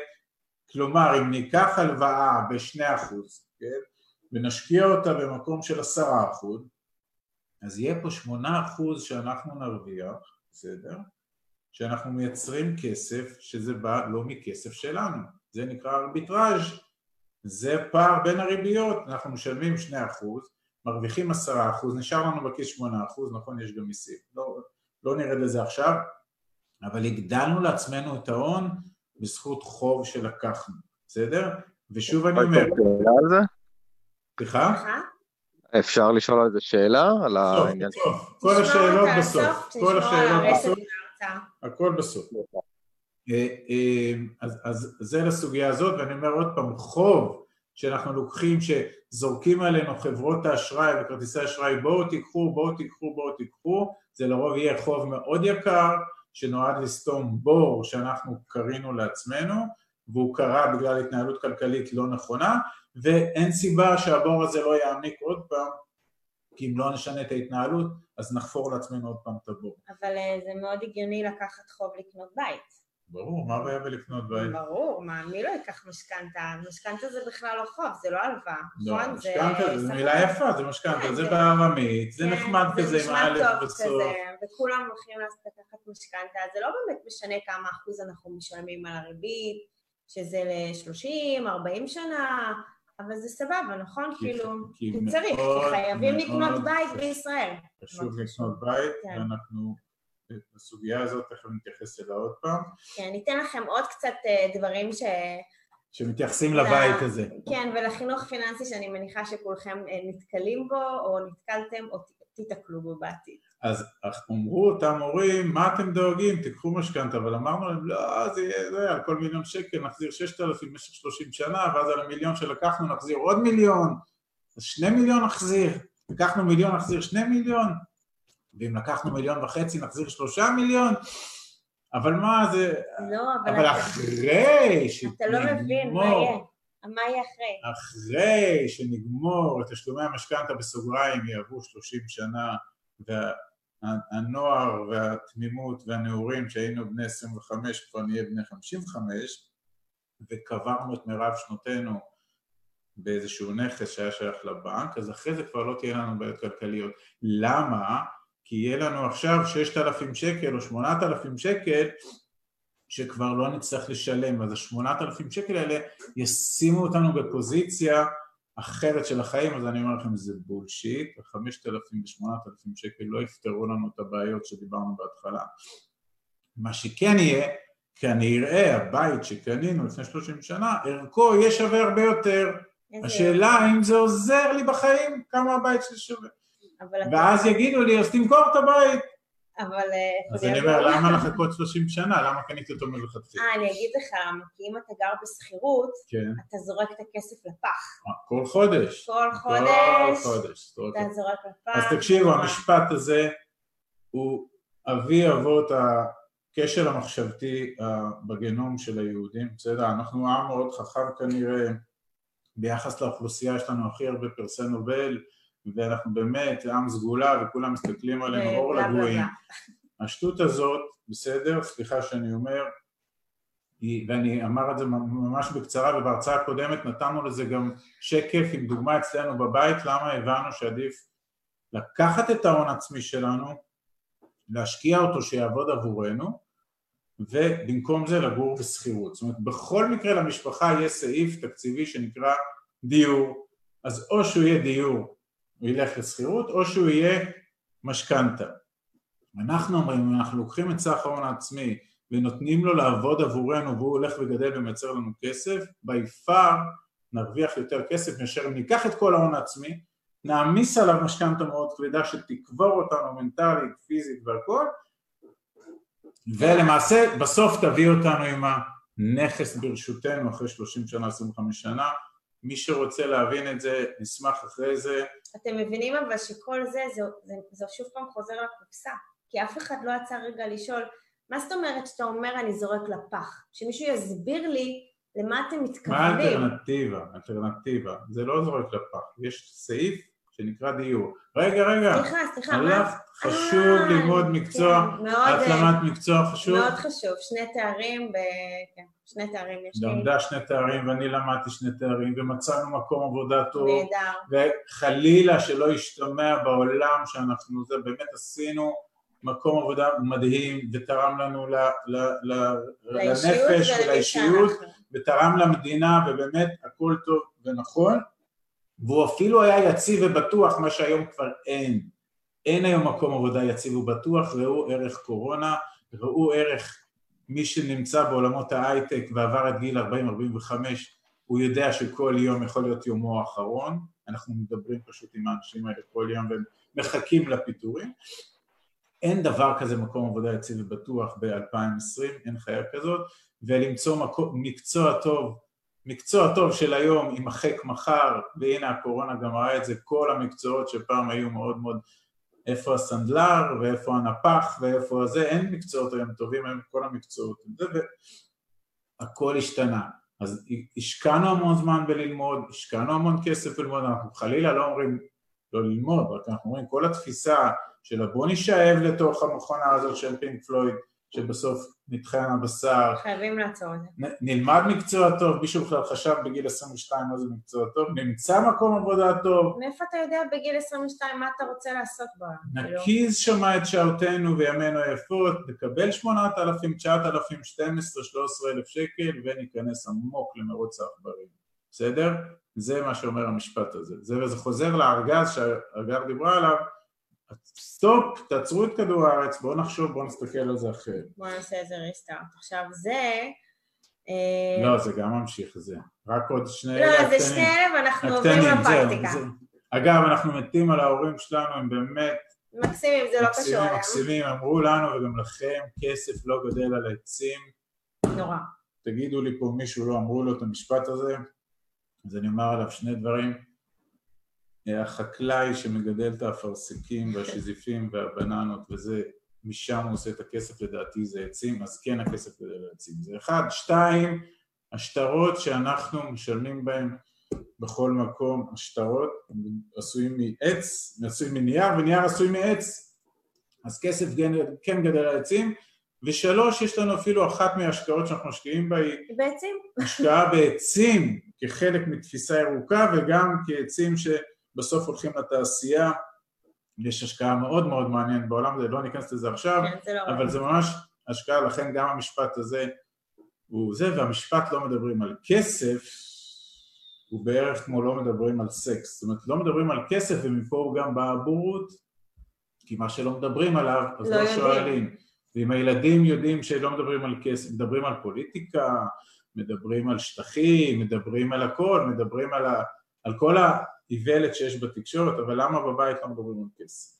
כלומר, אם ניקח הלוואה ב-2%, כן, ונשקיע אותה במקום של 10%, אז יהיה פה 8% שאנחנו נרוויח, בסדר? שאנחנו מייצרים כסף שזה בא לא מכסף שלנו, זה נקרא ארביטראז', זה פער בין הריביות, אנחנו משלמים 2%, מרוויחים 10%, נשאר לנו בכיס 8%, נכון, יש גם מיסים, לא, לא נרד לזה עכשיו, אבל הגדלנו לעצמנו את ההון בזכות חוב שלקחנו, בסדר? ושוב אני אומר? סליחה? אפשר לשאול על זה שאלה? על העניין. טוב, כל השאלות בסוף, כל השאלות בסוף. הכל בסוף. אה, אה, אז, אז זה לסוגיה הזאת, ואני אומר עוד פעם, חוב שאנחנו לוקחים, שזורקים עלינו חברות האשראי וכרטיסי האשראי, בואו תיקחו, בואו תיקחו, בואו תיקחו, זה לרוב יהיה חוב מאוד יקר, שנועד לסתום בור שאנחנו קרינו לעצמנו, והוא קרה בגלל התנהלות כלכלית לא נכונה, ואין סיבה שהבור הזה לא יעמיק עוד פעם, כי אם לא נשנה את ההתנהלות, אז נחפור לעצמנו עוד פעם את הבור. אבל אה, זה מאוד הגיוני לקחת חוב לקנות בית. ברור, מה הבעיה בלקנות בית? ברור, מה, מי לא ייקח משכנתה? משכנתה זה בכלל לא חוב, זה לא הלוואה. לא, נכון? זה משכנתה שכר. מילה יפה, זה משכנתה, כן, זה זה- בארמית, זה כן, נחמד כזה עם האלף טוב בסוף. וכולם הולכים לקחת משכנתה, זה לא באמת משנה כמה אחוז אנחנו משלמים על הריבית, שזה ל-30, 40 שנה, אבל זה סבבה, נכון? כאילו, כי צריך, כי חייבים לקנות בית. בישראל. חשוב לקנות בית, כן. ואנחנו, בסוגיה הזאת תכף נתייחס אליה עוד פעם, כן, ניתן לכם עוד קצת אה, דברים ש... שמתייחסים לבית הזה. כן, ולחינוך פיננסי שאני מניחה שכולכם אה, נתקלים בו, או נתקלתם, או תיתקלו בו בעתיד. אז אמרו אותם הורים, מה אתם דואגים, תיקחו משכנתה, אבל אמרנו להם, לא, זה יהיה, זה, על כל מיליון שקל נחזיר 6,000 במשך 30 שנה, ואז על המיליון שלקחנו נחזיר עוד מיליון, אז שני מיליון נחזיר, לקחנו מיליון נחזיר שני מיליון, ואם לקחנו מיליון וחצי נחזיר שלושה מיליון, אבל מה זה, לא, אבל, אבל אתה, אחרי אתה לא מבין מה יהיה. מה יהיה אחרי? אחרי שנגמור את תשלומי המשכנתה בסוגריים יעברו 30 שנה והנוער והתמימות והנעורים שהיינו בני 25 כבר נהיה בני 55 וקברנו את מירב שנותינו באיזשהו נכס שהיה שייך לבנק, אז אחרי זה כבר לא תהיה לנו בעיות כלכליות. למה? כי יהיה לנו עכשיו 6,000 שקל או 8,000 שקל שכבר לא נצטרך לשלם, אז ה-8,000 שקל האלה ישימו אותנו בפוזיציה אחרת של החיים, אז אני אומר לכם זה בולשיט, ה-5,000 ו-8,000 שקל לא יפתרו לנו את הבעיות שדיברנו בהתחלה. מה שכן יהיה, כנראה הבית שקנינו לפני 30 שנה, ערכו יהיה שווה הרבה יותר. השאלה האם זה עוזר לי בחיים, כמה הבית שלי שווה. אבל אתה- ואז יגידו לי, אז תמכור את הבית. אבל... אה, אז אתה אני אומר, מה? למה לחכות 30 שנה? למה קניתי אותו מלכתחילה? אה, אני אגיד לך כי אם אתה גר בשכירות, כן, אתה זורק את הכסף לפח. כל חודש. כל כל חודש חודש. זורק אתה זורק לפח. אז תקשיבו. המשפט הזה הוא אבי אבות הכשל המחשבתי אה, בגנום של היהודים, בסדר? אנחנו עם מאוד חכם כנראה, ביחס לאוכלוסייה יש לנו הכי הרבה פרסי נובל, ואנחנו באמת עם סגולה וכולם מסתכלים עלינו אור לגויים. השטות הזאת, בסדר, סליחה שאני אומר, היא, ואני אמר את זה ממש בקצרה ובהרצאה הקודמת נתנו לזה גם שקף עם דוגמה אצלנו בבית למה הבנו שעדיף לקחת את ההון העצמי שלנו, להשקיע אותו שיעבוד עבורנו ובמקום זה לגור בשכירות. זאת אומרת בכל מקרה למשפחה יש סעיף תקציבי שנקרא דיור, אז או שהוא יהיה דיור הוא ילך לשכירות או שהוא יהיה משכנתה. אנחנו אומרים אם אנחנו לוקחים את סך ההון העצמי ונותנים לו לעבוד עבורנו והוא הולך וגדל ומייצר לנו כסף, בי פאר נרוויח יותר כסף מאשר אם ניקח את כל ההון העצמי, נעמיס עליו משכנתה מאוד כבדה שתקבור אותנו מנטלית, פיזית והכל, ולמעשה בסוף תביא אותנו עם הנכס ברשותנו אחרי 30 שנה, 25 שנה. מי שרוצה להבין את זה, נשמח אחרי זה. אתם מבינים אבל שכל זה, זה, זה, זה שוב פעם חוזר לקופסה, כי אף אחד לא יצא רגע לשאול מה זאת אומרת שאתה אומר אני זורק לפח? שמישהו יסביר לי למה אתם מתכוונים. מה האלטרנטיבה? אלטרנטיבה. זה לא זורק לפח. יש סעיף שנקרא דיור. רגע, רגע. סליחה, סליחה, מה? חשוב אה, ללמוד מקצוע, כן, השלמת מקצוע חשוב. מאוד חשוב, שני תארים, ב... כן, שני תארים יש לי. למדה שני תארים ואני למדתי שני תארים ומצאנו מקום עבודה טוב. נהדר. וחלילה שלא ישתמע בעולם שאנחנו, זה באמת עשינו מקום עבודה מדהים ותרם לנו ל, ל, ל, לנפש ולאישיות ותרם למדינה ובאמת הכל טוב ונכון והוא אפילו היה יציב ובטוח מה שהיום כבר אין אין היום מקום עבודה יציב ובטוח ראו ערך קורונה ראו ערך מי שנמצא בעולמות ההייטק ועבר את גיל 40-45 הוא יודע שכל יום יכול להיות יומו האחרון. אנחנו מדברים פשוט עם האנשים האלה כל יום והם מחכים לפיטורים. אין דבר כזה מקום עבודה יציב ובטוח ב-2020, אין חיה כזאת, ולמצוא מקום, מקצוע טוב, מקצוע טוב של היום יימחק מחר, והנה הקורונה גם ראה את זה, כל המקצועות שפעם היו מאוד מאוד, איפה הסנדלר ואיפה הנפח ואיפה זה, אין מקצועות היום טובים, היום כל המקצועות, והכל השתנה. אז השקענו המון זמן בללמוד, השקענו המון כסף בללמוד, אנחנו חלילה לא אומרים לא ללמוד, רק אנחנו אומרים כל התפיסה של בוא נשאב לתוך המכונה הזאת של פינק פלויד, שבסוף נטחן הבשר. חייבים לעצור את זה. נלמד מקצוע טוב, מישהו בכלל חשב בגיל 22 מה זה מקצוע טוב, נמצא מקום עבודה טוב. מאיפה אתה יודע בגיל 22 מה אתה רוצה לעשות בה? נקיז שמה את שעותינו וימינו היפות, נקבל 8,000, 9,000, 12, 13 אלף שקל וניכנס עמוק למרוץ העכברים, בסדר? זה מה שאומר המשפט הזה. זה, וזה חוזר לארגז שהגר דיברה עליו, stop, תעצרו את כדור הארץ, בואו נחשוב, בואו נסתכל על זה אחרת. בואו נעשה איזה restart. עכשיו זה... אה, לא, זה גם ממשיך, זה. רק עוד שני אלה הקטנים. לא, זה שני אלה ואנחנו עוברים לפרקטיקה. אגב, אנחנו מתים על ההורים שלנו, הם באמת... מקסימים, זה לא קשור אליהם. מקסימים, אמרו לנו וגם לכם, כסף לא גדל על העצים. נורא. תגידו לי פה, מישהו לא אמרו לו את המשפט הזה, אז אני אומר עליו שני דברים. החקלאי שמגדל את האפרסקים והשזיפים והבננות וזה, משם הוא עושה את הכסף לדעתי זה עצים, אז כן הכסף גדל על עצים, זה אחד. שתיים, השטרות שאנחנו משלמים בהם בכל מקום, השטרות עשויים מעץ, עשויים מנייר, ונייר עשוי מעץ, אז כסף כן גדל על עצים. ושלוש, יש לנו אפילו אחת מההשקעות שאנחנו משקיעים בה היא... בעצים. השקעה בעצים כחלק מתפיסה ירוקה וגם כעצים ש... בסוף הולכים לתעשייה, יש השקעה מאוד מאוד מעניינת בעולם הזה, לא ניכנס לזה עכשיו, כן, זה לא אבל זה ממש השקעה, לכן גם המשפט הזה הוא זה, והמשפט לא מדברים על כסף, הוא בערך כמו לא מדברים על סקס, זאת אומרת לא מדברים על כסף ומפה הוא גם בא הבורות, כי מה שלא מדברים עליו אז לא, לא שואלים, ואם הילדים יודעים שלא מדברים על כסף, מדברים על פוליטיקה, מדברים על שטחים, מדברים על הכל, מדברים על, ה, על כל האיוולת שיש בתקשורת, אבל למה בבית לא מדברים על כסף?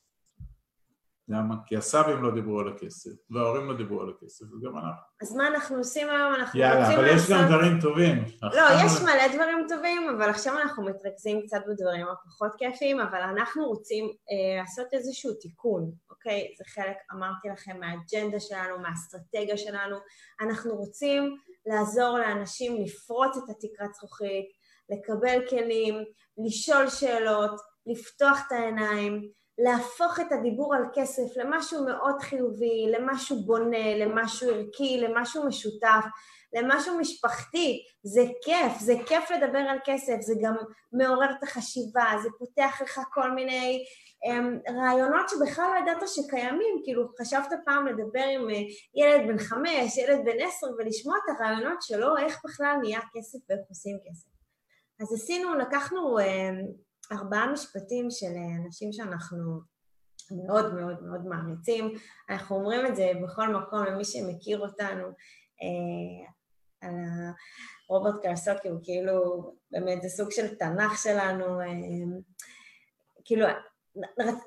למה? כי הסבים לא דיברו על הכסף, וההורים לא דיברו על הכסף, וגם אנחנו. אז מה אנחנו עושים היום? אנחנו יאללה, רוצים. יאללה, אבל יש גם דברים טובים. לא, יש מלא דברים טובים, אבל עכשיו אנחנו מתרכזים קצת בדברים הפחות כיפיים, אבל אנחנו רוצים אה, לעשות איזשהו תיקון, אוקיי? זה חלק, אמרתי לכם, מהאג'נדה שלנו, מהאסטרטגיה שלנו. אנחנו רוצים לעזור לאנשים לפרוץ את התקרת זכוכית, לקבל כלים, לשאול שאלות, לפתוח את העיניים, להפוך את הדיבור על כסף למשהו מאוד חיובי, למשהו בונה, למשהו ערכי, למשהו משותף, למשהו משפחתי. זה כיף, זה כיף לדבר על כסף, זה גם מעורר את החשיבה, זה פותח לך כל מיני um, רעיונות שבכלל לא ידעת שקיימים, כאילו חשבת פעם לדבר עם uh, ילד בן חמש, ילד בן עשר, ולשמוע את הרעיונות שלו, איך בכלל נהיה כסף ואיך עושים כסף. אז עשינו, לקחנו uh, ארבעה משפטים של uh, אנשים שאנחנו מאוד מאוד מאוד מעריצים, אנחנו אומרים את זה בכל מקום למי שמכיר אותנו, uh, על רוברט קרסוקי, הוא כאילו, באמת זה סוג של תנ"ך שלנו, uh, כאילו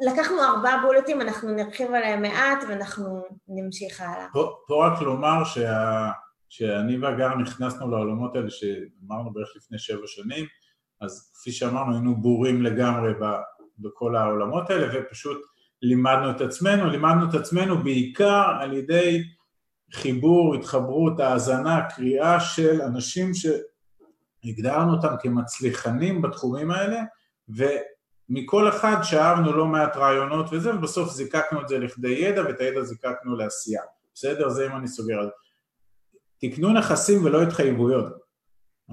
לקחנו ארבעה בולטים, אנחנו נרחיב עליהם מעט ואנחנו נמשיך הלאה. פה רק לומר שה, שאני והגר נכנסנו לעולמות האלה שאמרנו בערך לפני שבע שנים, אז כפי שאמרנו היינו בורים לגמרי בכל העולמות האלה ופשוט לימדנו את עצמנו, לימדנו את עצמנו בעיקר על ידי חיבור, התחברות, האזנה, קריאה של אנשים שהגדרנו אותם כמצליחנים בתחומים האלה ו... מכל אחד שאבנו לא מעט רעיונות וזה, ובסוף זיקקנו את זה לכדי ידע, ואת הידע זיקקנו לעשייה. בסדר? זה אם אני סוגר. תקנו נכסים ולא התחייבויות.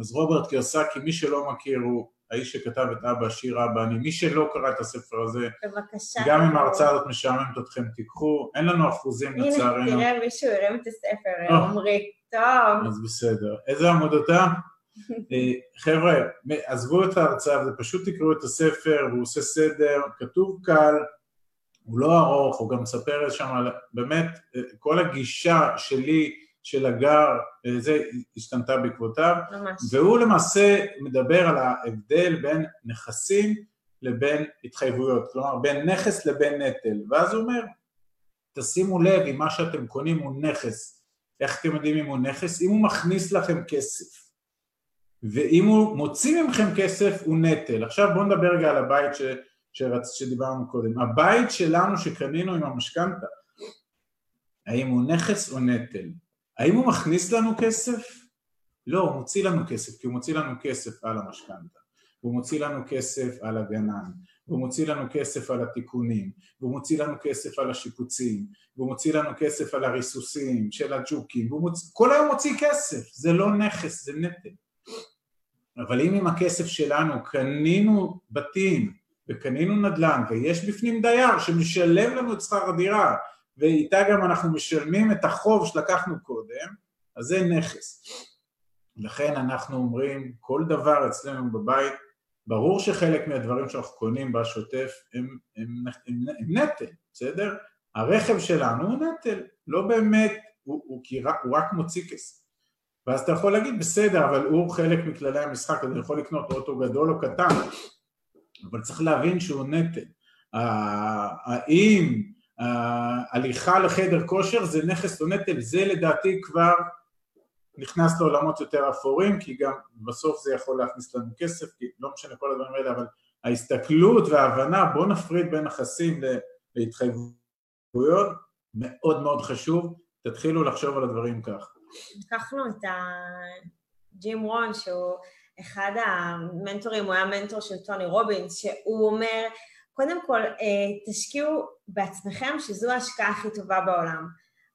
אז רוברט קיוסקי, מי שלא מכיר, הוא האיש שכתב את אבא, שיר אבא, אני, מי שלא קרא את הספר הזה, בבקשה. גם אם ההרצאה הזאת משעממת אתכם, תיקחו, אין לנו אחוזים לצערנו. הנה, תראה מישהו הרים את הספר, עמרי. טוב. אז בסדר. איזה עמוד אתה? אה, חבר'ה, עזבו את ההרצאה ופשוט תקראו את הספר, הוא עושה סדר, כתוב קל, הוא לא ארוך, הוא גם מספר שם באמת, אה, כל הגישה שלי, של הגר, אה, זה השתנתה בעקבותיו, ממש. והוא למעשה מדבר על ההבדל בין נכסים לבין התחייבויות, כלומר בין נכס לבין נטל, ואז הוא אומר, תשימו לב אם מה שאתם קונים הוא נכס, איך אתם יודעים אם הוא נכס? אם הוא מכניס לכם כסף. ואם הוא מוציא מכם כסף הוא נטל. עכשיו בואו נדבר רגע על הבית ש, שרצ, שדיברנו קודם. הבית שלנו שקנינו עם המשכנתה, האם הוא נכס או נטל? האם הוא מכניס לנו כסף? לא, הוא מוציא לנו כסף, כי הוא מוציא לנו כסף על המשכנתה, הוא מוציא לנו כסף על הגנן, הוא מוציא לנו כסף על התיקונים, והוא מוציא לנו כסף על השיפוצים, והוא מוציא לנו כסף על הריסוסים של הג'וקים, מוציא, כל היום מוציא כסף, זה לא נכס, זה נטל. אבל אם עם הכסף שלנו קנינו בתים וקנינו נדל"ן ויש בפנים דייר שמשלם לנו את שכר הדירה ואיתה גם אנחנו משלמים את החוב שלקחנו קודם, אז זה נכס. לכן אנחנו אומרים, כל דבר אצלנו בבית, ברור שחלק מהדברים שאנחנו קונים בשוטף הם, הם, הם, הם, נטל, בסדר? הרכב שלנו הוא נטל, לא באמת, הוא, הוא, הוא, הוא רק מוציא כסף. ואז אתה יכול להגיד בסדר אבל הוא חלק מכללי המשחק אז הוא יכול לקנות אוטו גדול או קטן אבל צריך להבין שהוא נטל האם הליכה לחדר כושר זה נכס או נטל. זה לדעתי כבר נכנס לעולמות יותר אפורים כי גם בסוף זה יכול להכניס לנו כסף כי לא משנה כל הדברים האלה אבל ההסתכלות וההבנה בוא נפריד בין נכסים להתחייבויות מאוד מאוד חשוב. תתחילו לחשוב על הדברים כך. לקחנו את הג'ים רון, שהוא אחד המנטורים, הוא היה מנטור של טוני רובינס, שהוא אומר, קודם כל, אה, תשקיעו בעצמכם שזו ההשקעה הכי טובה בעולם.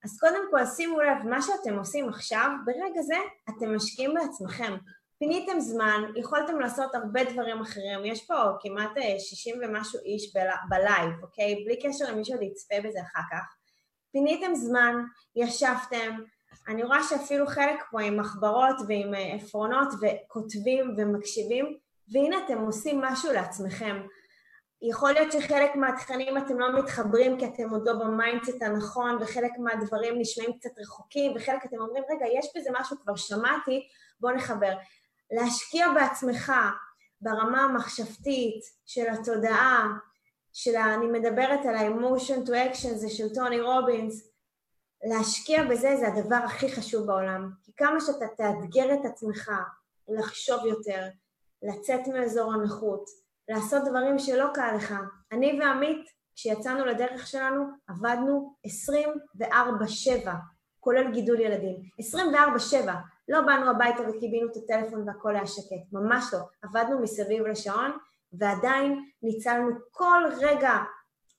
אז קודם כל, שימו לב, מה שאתם עושים עכשיו, ברגע זה אתם משקיעים בעצמכם. פיניתם זמן, יכולתם לעשות הרבה דברים אחרים, יש פה כמעט 60 אה, ומשהו איש ב live, אוקיי? בלי קשר למי שעוד יצפה בזה אחר כך. פיניתם זמן, ישבתם, אני רואה שאפילו חלק פה עם מחברות ועם אה, עפרונות וכותבים ומקשיבים, והנה אתם עושים משהו לעצמכם. יכול להיות שחלק מהתכנים אתם לא מתחברים כי אתם עוד לא ב mindset הנכון, וחלק מהדברים נשמעים קצת רחוקים, וחלק אתם אומרים, רגע, יש בזה משהו, כבר שמעתי, בואו נחבר. להשקיע בעצמך ברמה המחשבתית של התודעה, של ה... אני מדברת על ה-emotion to action, זה של טוני רובינס, להשקיע בזה זה הדבר הכי חשוב בעולם. כי כמה שאתה תאתגר את עצמך לחשוב יותר, לצאת מאזור הנוחות, לעשות דברים שלא קל לך. אני ועמית, כשיצאנו לדרך שלנו, עבדנו 24-7, כולל גידול ילדים. 24-7. לא באנו הביתה וקיבינו את הטלפון והכל היה שקט, ממש לא. עבדנו מסביב לשעון, ועדיין ניצלנו כל רגע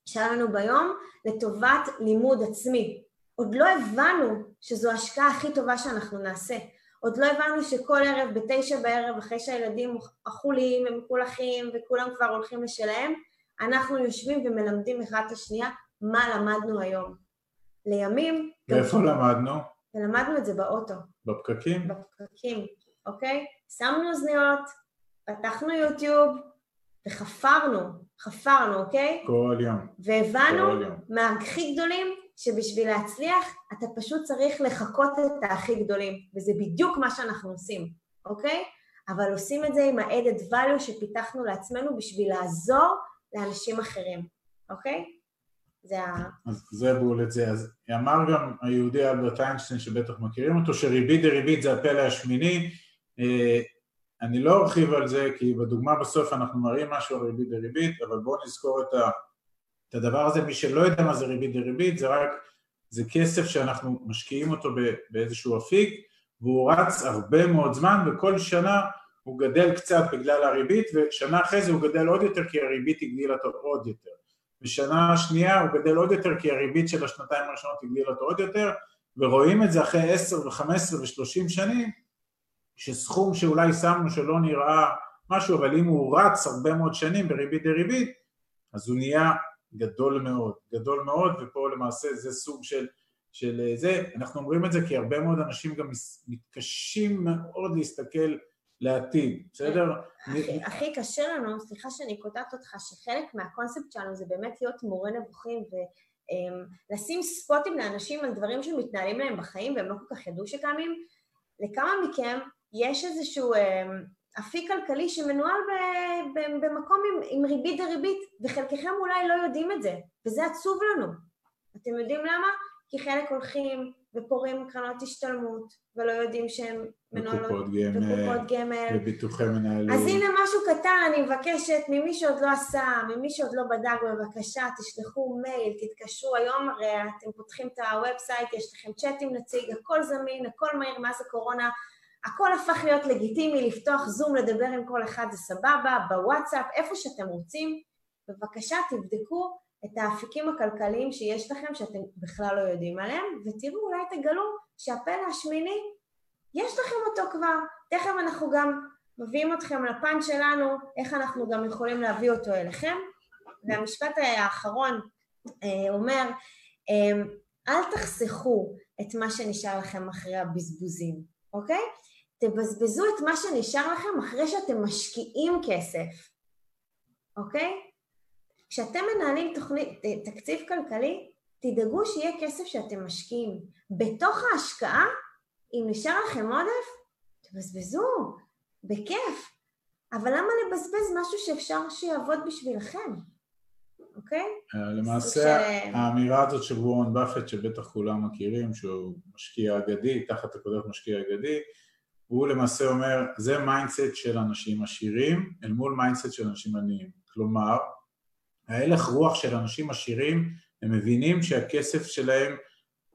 שהיה לנו ביום לטובת לימוד עצמי. עוד לא הבנו שזו ההשקעה הכי טובה שאנחנו נעשה. עוד לא הבנו שכל ערב בתשע בערב, אחרי שהילדים אכולים ומקולחים וכולם כבר הולכים לשלהם, אנחנו יושבים ומלמדים אחד את השנייה מה למדנו היום. לימים... ואיפה גם... למדנו? ולמדנו את זה באוטו. בפקקים? בפקקים, אוקיי? שמנו אוזניות, פתחנו יוטיוב וחפרנו, חפרנו, אוקיי? כל יום. והבנו מהכי גדולים שבשביל להצליח אתה פשוט צריך לחקות את הכי גדולים, וזה בדיוק מה שאנחנו עושים, אוקיי? אבל עושים את זה עם ה-added value שפיתחנו לעצמנו בשביל לעזור לאנשים אחרים, אוקיי? זה ה... אז זה בול את זה. אז אמר גם היהודי אלברט איינשטיין, שבטח מכירים אותו, שריבית דריבית זה הפלא השמיני. אה, אני לא ארחיב על זה, כי בדוגמה בסוף אנחנו מראים משהו על ריבית דריבית, אבל בואו נזכור את, ה, את הדבר הזה. מי שלא יודע מה זה ריבית דריבית, זה רק, זה כסף שאנחנו משקיעים אותו באיזשהו אפיק, והוא רץ הרבה מאוד זמן, וכל שנה הוא גדל קצת בגלל הריבית, ושנה אחרי זה הוא גדל עוד יותר כי הריבית הגדילה אותו עוד יותר. בשנה שנייה הוא גדל עוד יותר כי הריבית של השנתיים הראשונות הגדילה אותו עוד יותר, ורואים את זה אחרי עשר וחמש ושלושים שנים, שסכום שאולי שמנו שלא נראה משהו, אבל אם הוא רץ הרבה מאוד שנים בריבית דריבית, אז הוא נהיה גדול מאוד, גדול מאוד, ופה למעשה זה סוג של, של זה, אנחנו אומרים את זה כי הרבה מאוד אנשים גם מתקשים מאוד להסתכל לעתיד, בסדר? הכי קשה לנו, סליחה שאני קוטעת אותך, שחלק מהקונספט שלנו זה באמת להיות מורה נבוכים ולשים אמ, ספוטים לאנשים על דברים שמתנהלים להם בחיים והם לא כל כך ידעו שקיימים. לכמה מכם יש איזשהו אמ, אפיק כלכלי שמנוהל במקום עם, עם ריבית דריבית, וחלקכם אולי לא יודעים את זה, וזה עצוב לנו. אתם יודעים למה? כי חלק הולכים ופורעים קרנות השתלמות, ולא יודעים שהם מנוהלות... וקופות גמל, וקופות גמל. וביטוחי מנהלים. אז הנה משהו קטן, אני מבקשת ממי שעוד לא עשה, ממי שעוד לא בדק, בבקשה, תשלחו מייל, תתקשרו, היום הרי אתם פותחים את ה website, יש לכם צ'אט עם נציג, הכל זמין, הכל מהיר מאז הקורונה, הכל הפך להיות לגיטימי, לפתוח זום, לדבר עם כל אחד זה סבבה, בוואטסאפ, איפה שאתם רוצים, בבקשה תבדקו את האפיקים הכלכליים שיש לכם שאתם בכלל לא יודעים עליהם, ותראו, אולי תגלו שהפלא השמיני, יש לכם אותו כבר. תכף אנחנו גם מביאים אתכם לפן שלנו, איך אנחנו גם יכולים להביא אותו אליכם. והמשפט האחרון אה, אומר, אה, אל תחסכו את מה שנשאר לכם אחרי הבזבוזים, אוקיי? תבזבזו את מה שנשאר לכם אחרי שאתם משקיעים כסף, אוקיי? כשאתם מנהלים תוכנית, תקציב כלכלי, תדאגו שיהיה כסף שאתם משקיעים. בתוך ההשקעה, אם נשאר לכם עודף, תבזבזו, בכיף. אבל למה לבזבז משהו שאפשר שיעבוד בשבילכם? אוקיי? אה, למעשה ש... האמירה הזאת של וורן באפט, שבטח כולם מכירים, שהוא משקיע אגדי, תחת הכותרת משקיע אגדי, הוא למעשה אומר, זה mindset של אנשים עשירים אל מול mindset של אנשים עניים. כלומר, ההלך רוח של אנשים עשירים, הם מבינים שהכסף שלהם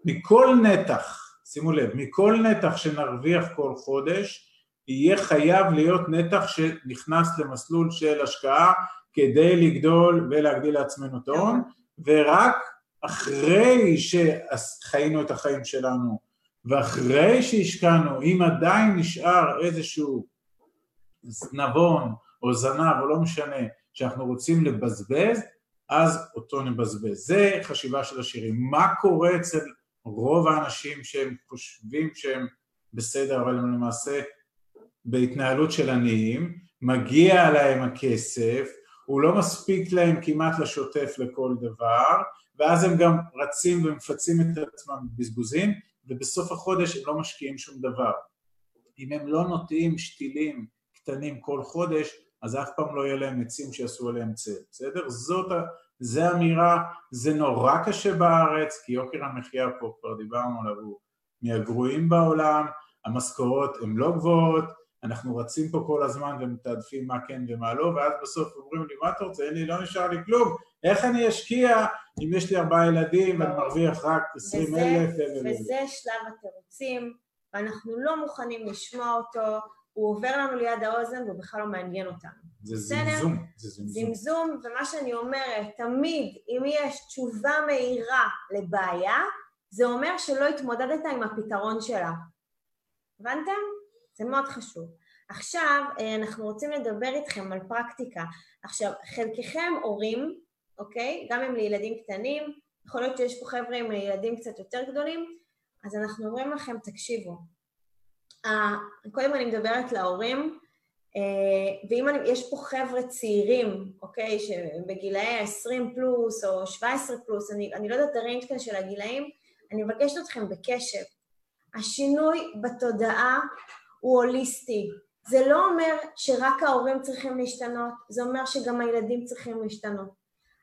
מכל נתח, שימו לב, מכל נתח שנרוויח כל חודש, יהיה חייב להיות נתח שנכנס למסלול של השקעה כדי לגדול ולהגדיל לעצמנו את ההון, ורק אחרי שחיינו את החיים שלנו ואחרי שהשקענו, אם עדיין נשאר איזשהו נבון או זנב או לא משנה, שאנחנו רוצים לבזבז, אז אותו נבזבז. זה חשיבה של השירים. מה קורה אצל רוב האנשים שהם חושבים שהם בסדר, אבל הם למעשה בהתנהלות של עניים, מגיע להם הכסף, הוא לא מספיק להם כמעט לשוטף לכל דבר, ואז הם גם רצים ומפצים את עצמם בבזבוזים, ובסוף החודש הם לא משקיעים שום דבר. אם הם לא נוטעים שתילים קטנים כל חודש, אז אף פעם לא יהיה להם עצים שיעשו עליהם צל, בסדר? זאת, זה אמירה, זה נורא קשה בארץ, כי יוקר המחיה פה, כבר דיברנו עליו, הוא מהגרועים בעולם, המשכורות הן לא גבוהות, אנחנו רצים פה כל הזמן ומתעדפים מה כן ומה לא, ואז בסוף אומרים לי, מה אתה רוצה? אין לי, לא נשאר לי כלום, איך אני אשקיע אם יש לי ארבעה ילדים ואני מרוויח רק עשרים אלף? וזה שלב התירוצים, ואנחנו לא מוכנים לשמוע אותו, הוא עובר לנו ליד האוזן והוא בכלל לא מעניין אותנו. זה. זמזום, זה זמזום. זמזום, ומה שאני אומרת, תמיד אם יש תשובה מהירה לבעיה, זה אומר שלא התמודדת עם הפתרון שלה. הבנתם? זה מאוד חשוב. עכשיו אה, אנחנו רוצים לדבר איתכם על פרקטיקה. עכשיו, חלקכם הורים, אוקיי? גם אם לילדים קטנים, יכול להיות שיש פה חבר'ה עם ילדים קצת יותר גדולים, אז אנחנו אומרים לכם, תקשיבו. אה, קודם אני מדברת להורים, אה, ואם אני, יש פה חבר'ה צעירים, אוקיי, שבגילאי 20 פלוס או 17 פלוס, אני, אני לא יודעת את הריינג' כאן של הגילאים, אני מבקשת אתכם בקשב. השינוי בתודעה הוא הוליסטי. זה לא אומר שרק ההורים צריכים להשתנות, זה אומר שגם הילדים צריכים להשתנות.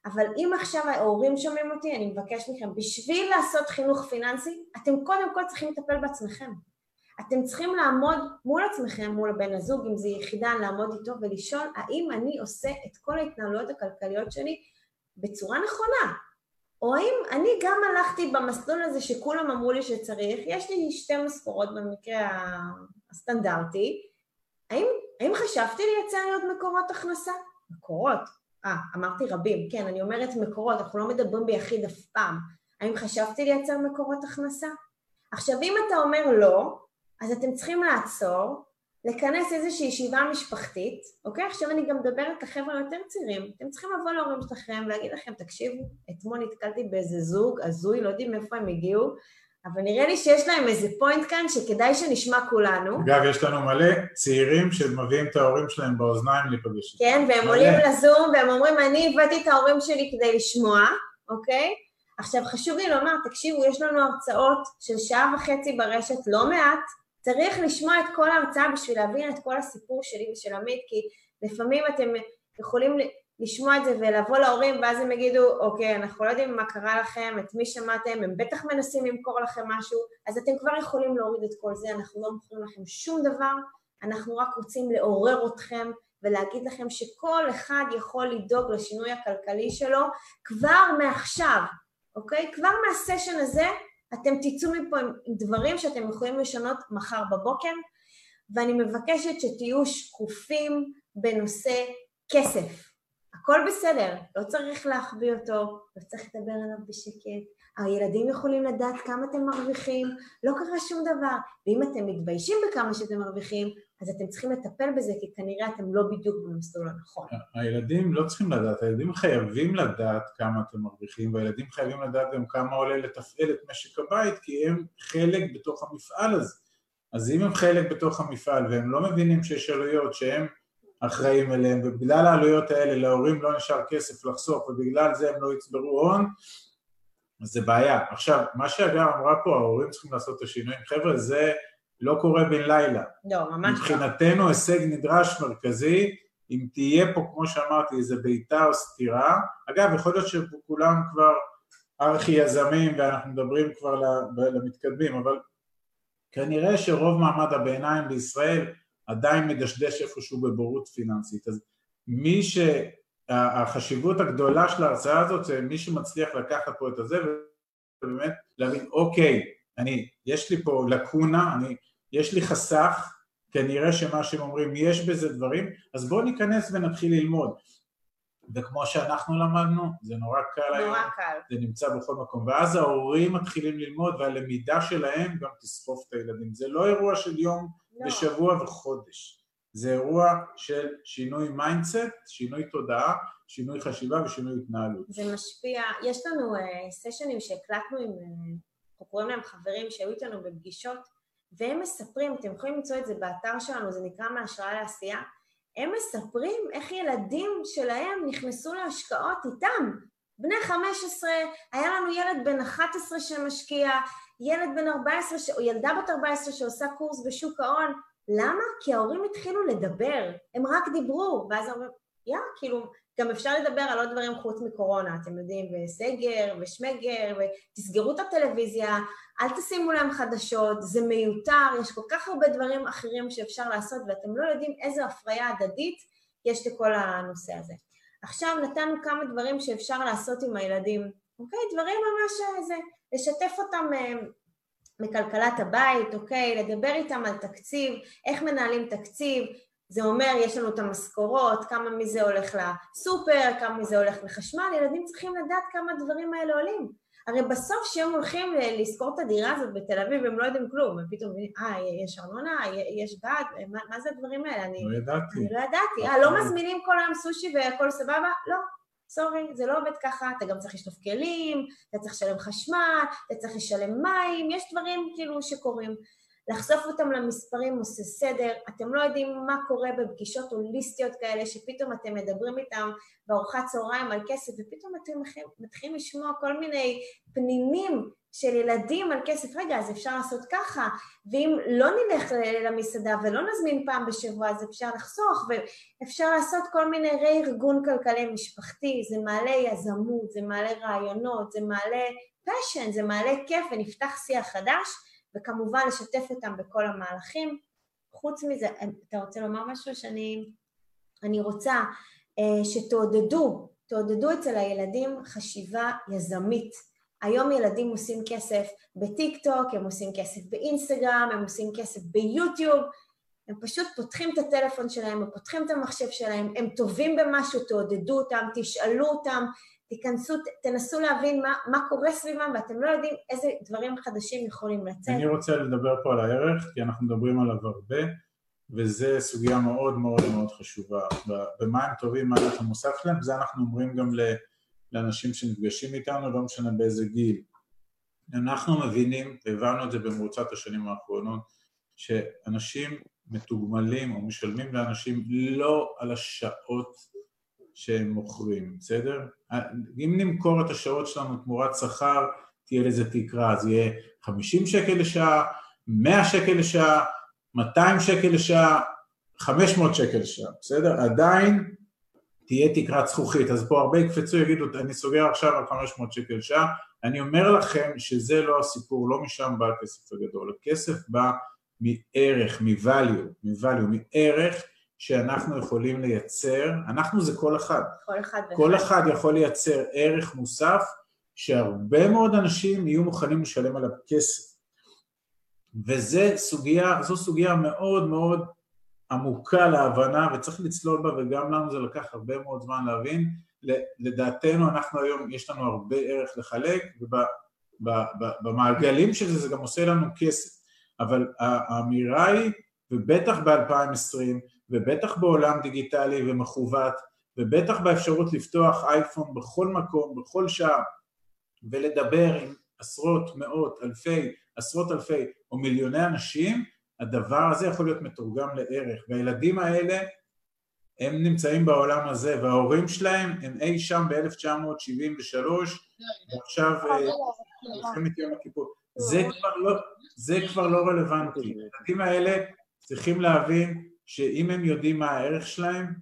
אבל אם עכשיו ההורים שומעים אותי, אני מבקש מכם, בשביל לעשות חינוך פיננסי, אתם קודם כל צריכים לטפל בעצמכם. אתם צריכים לעמוד מול עצמכם, מול הבן הזוג, אם זה יחידן, לעמוד איתו ולשאול האם אני עושה את כל ההתנהלויות הכלכליות שלי בצורה נכונה. או האם אני גם הלכתי במסלול הזה שכולם אמרו לי שצריך, יש לי שתי משכורות במקרה הסטנדרטי, האם, האם חשבתי לייצר לי עוד מקורות הכנסה? מקורות. אה, אמרתי רבים, כן, אני אומרת מקורות, אנחנו לא מדברים ביחיד אף פעם. האם חשבתי לייצר מקורות הכנסה? עכשיו, אם אתה אומר לא, אז אתם צריכים לעצור, לכנס איזושהי ישיבה משפחתית, אוקיי? עכשיו אני גם מדברת לחבר'ה יותר צעירים. אתם צריכים לבוא להורים שלכם ולהגיד לכם, תקשיבו, אתמול נתקלתי באיזה זוג הזוי, לא יודעים מאיפה הם הגיעו, אבל נראה לי שיש להם איזה פוינט כאן שכדאי שנשמע כולנו. אגב, יש לנו מלא צעירים שמביאים את ההורים שלהם באוזניים להיפגש. כן, והם מלא. עולים לזום והם אומרים, אני הבאתי את ההורים שלי כדי לשמוע, אוקיי? עכשיו חשוב לי לומר, תקשיבו, יש לנו הרצאות של שעה וחצי ברשת, לא מעט, צריך לשמוע את כל ההרצאה בשביל להבין את כל הסיפור שלי ושל עמית, כי לפעמים אתם יכולים לשמוע את זה ולבוא להורים ואז הם יגידו, אוקיי, אנחנו לא יודעים מה קרה לכם, את מי שמעתם, הם בטח מנסים למכור לכם משהו, אז אתם כבר יכולים להוריד את כל זה, אנחנו לא מוכרים לכם שום דבר, אנחנו רק רוצים לעורר אתכם ולהגיד לכם שכל אחד יכול לדאוג לשינוי הכלכלי שלו כבר מעכשיו, אוקיי? כבר מהסשן הזה אתם תצאו מפה עם, דברים שאתם יכולים לשנות מחר בבוקר, ואני מבקשת שתהיו שקופים בנושא כסף. הכל בסדר, לא צריך להחביא אותו, לא צריך לדבר עליו בשקט. הילדים יכולים לדעת כמה אתם מרוויחים, לא קרה שום דבר. ואם אתם מתביישים בכמה שאתם מרוויחים, אז אתם צריכים לטפל בזה, כי כנראה אתם לא בדיוק במסלול הנכון. הילדים לא צריכים לדעת, הילדים חייבים לדעת כמה אתם מרוויחים, והילדים חייבים לדעת גם כמה עולה לתפעל את משק הבית, כי הם חלק בתוך המפעל הזה. אז אם הם חלק בתוך המפעל והם לא מבינים שיש עלויות שהם אחראים אליהם, ובגלל העלויות האלה להורים לא נשאר כסף לחסוך, ובגלל זה הם לא יצברו הון, אז זה בעיה. עכשיו, מה שאגב אמרה פה, ההורים צריכים לעשות את השינויים. חבר'ה, זה לא קורה בן לילה. לא, ממש לא. מבחינתנו הישג נדרש מרכזי, אם תהיה פה, כמו שאמרתי, איזה בעיטה או סתירה, אגב, יכול להיות שכולם כבר ארכי יזמים ואנחנו מדברים כבר למתקדמים, אבל כנראה שרוב מעמד הביניים בישראל עדיין מדשדש איפשהו בבורות פיננסית. אז מי ש... החשיבות הגדולה של ההרצאה הזאת זה מי שמצליח לקחת פה את הזה ובאמת להבין, אוקיי, אני, יש לי פה לקונה, אני, יש לי חסך, כנראה שמה שהם אומרים יש בזה דברים, אז בואו ניכנס ונתחיל ללמוד. וכמו שאנחנו למדנו, זה נורא קל נורא היום, קל. זה נמצא בכל מקום, ואז ההורים מתחילים ללמוד והלמידה שלהם גם תסחוף את הילדים. זה לא אירוע של יום. בשבוע וחודש. זה אירוע של שינוי mindset, שינוי תודעה, שינוי חשיבה ושינוי התנהלות. זה משפיע, יש לנו אה, סשנים שהקלטנו עם, אנחנו קוראים להם חברים שהיו איתנו בפגישות, והם מספרים, אתם יכולים למצוא את זה באתר שלנו, זה נקרא מהשראה לעשייה, הם מספרים איך ילדים שלהם נכנסו להשקעות איתם. בני 15, היה לנו ילד בן 11 שמשקיע, ילד בן 14, ש... או ילדה בת 14 שעושה קורס בשוק ההון, למה? כי ההורים התחילו לדבר, הם רק דיברו, ואז אומרים, יא, כאילו, גם אפשר לדבר על עוד דברים חוץ מקורונה, אתם יודעים, וסגר, ושמגר, ותסגרו את הטלוויזיה, אל תשימו להם חדשות, זה מיותר, יש כל כך הרבה דברים אחרים שאפשר לעשות, ואתם לא יודעים איזו הפריה הדדית יש לכל הנושא הזה. עכשיו נתנו כמה דברים שאפשר לעשות עם הילדים, אוקיי? דברים ממש זה, לשתף אותם אה, מכלכלת הבית, אוקיי? לדבר איתם על תקציב, איך מנהלים תקציב, זה אומר, יש לנו את המשכורות, כמה מזה הולך לסופר, כמה מזה הולך לחשמל, ילדים צריכים לדעת כמה הדברים האלה עולים. הרי בסוף כשהם הולכים לשכור את הדירה הזאת בתל אביב, הם לא יודעים כלום, הם פתאום מבינים, אה, יש ארנונה, יש גד, מה, מה זה הדברים האלה? אני לא ידעתי. אני לא ידעתי. אה, לא מזמינים כל היום סושי והכל סבבה? לא. סורי, זה לא עובד ככה, אתה גם צריך לשטוף כלים, אתה צריך לשלם חשמל, אתה צריך לשלם מים, יש דברים כאילו שקורים. לחשוף אותם למספרים עושה סדר, אתם לא יודעים מה קורה בפגישות הוליסטיות כאלה, שפתאום אתם מדברים איתם בארוחת צהריים על כסף, ופתאום אתם מתחילים לשמוע כל מיני פנינים של ילדים על כסף, רגע, אז אפשר לעשות ככה, ואם לא נלך למסעדה ולא נזמין פעם בשבוע, אז אפשר לחסוך, ואפשר לעשות כל מיני רה-ארגון כלכלי משפחתי, זה מעלה יזמות, זה מעלה רעיונות, זה מעלה פשן, זה מעלה כיף, ונפתח שיח חדש, וכמובן לשתף אותם בכל המהלכים. חוץ מזה, אתה רוצה לומר משהו שאני אני רוצה אה, שתעודדו, תעודדו אצל הילדים חשיבה יזמית. היום ילדים עושים כסף בטיק טוק, הם עושים כסף באינסטגרם, הם עושים כסף ביוטיוב, הם פשוט פותחים את הטלפון שלהם, הם פותחים את המחשב שלהם, הם טובים במשהו, תעודדו אותם, תשאלו אותם, תיכנסו, תנסו להבין מה, מה קורה סביבם ואתם לא יודעים איזה דברים חדשים יכולים לצאת. אני רוצה לדבר פה על הערך, כי אנחנו מדברים עליו הרבה, וזו סוגיה מאוד מאוד מאוד חשובה. במה הם טובים, מה אנחנו מוסף שלהם, וזה אנחנו אומרים גם לאנשים שנפגשים איתנו, לא משנה באיזה גיל. אנחנו מבינים, והבנו את זה במרוצת השנים האחרונות, שאנשים מתוגמלים או משלמים לאנשים לא על השעות שהם מוכרים, בסדר? אם נמכור את השעות שלנו תמורת שכר, תהיה לזה תקרה, אז יהיה 50 שקל לשעה, 100 שקל לשעה, 200 שקל לשעה, 500 שקל לשעה, בסדר? עדיין תהיה תקרת זכוכית, אז פה הרבה יקפצו, יגידו, אני סוגר עכשיו על 500 שקל לשעה, אני אומר לכם שזה לא הסיפור, לא משם בא הכסף הגדול, הכסף בא מערך, מ-value, מ-value, מערך שאנחנו יכולים לייצר, אנחנו זה כל אחד. כל אחד. כל אחד יכול לייצר ערך מוסף שהרבה מאוד אנשים יהיו מוכנים לשלם עליו כסף. וזו סוגיה, סוגיה מאוד מאוד עמוקה להבנה וצריך לצלול בה וגם לנו זה לקח הרבה מאוד זמן להבין. לדעתנו אנחנו היום, יש לנו הרבה ערך לחלק ובמעגלים של זה זה גם עושה לנו כסף. אבל האמירה היא, ובטח ב-2020, ובטח בעולם דיגיטלי ומכוות, ובטח באפשרות לפתוח אייפון בכל מקום, בכל שעה, ולדבר עם עשרות, מאות, אלפי, עשרות אלפי או מיליוני אנשים, הדבר הזה יכול להיות מתורגם לערך. והילדים האלה, הם נמצאים בעולם הזה, וההורים שלהם הם אי שם ב-1973, ועכשיו מלחמת יום הכיפור. לא, זה כבר לא רלוונטי. הילדים האלה צריכים להבין שאם הם יודעים מה הערך שלהם,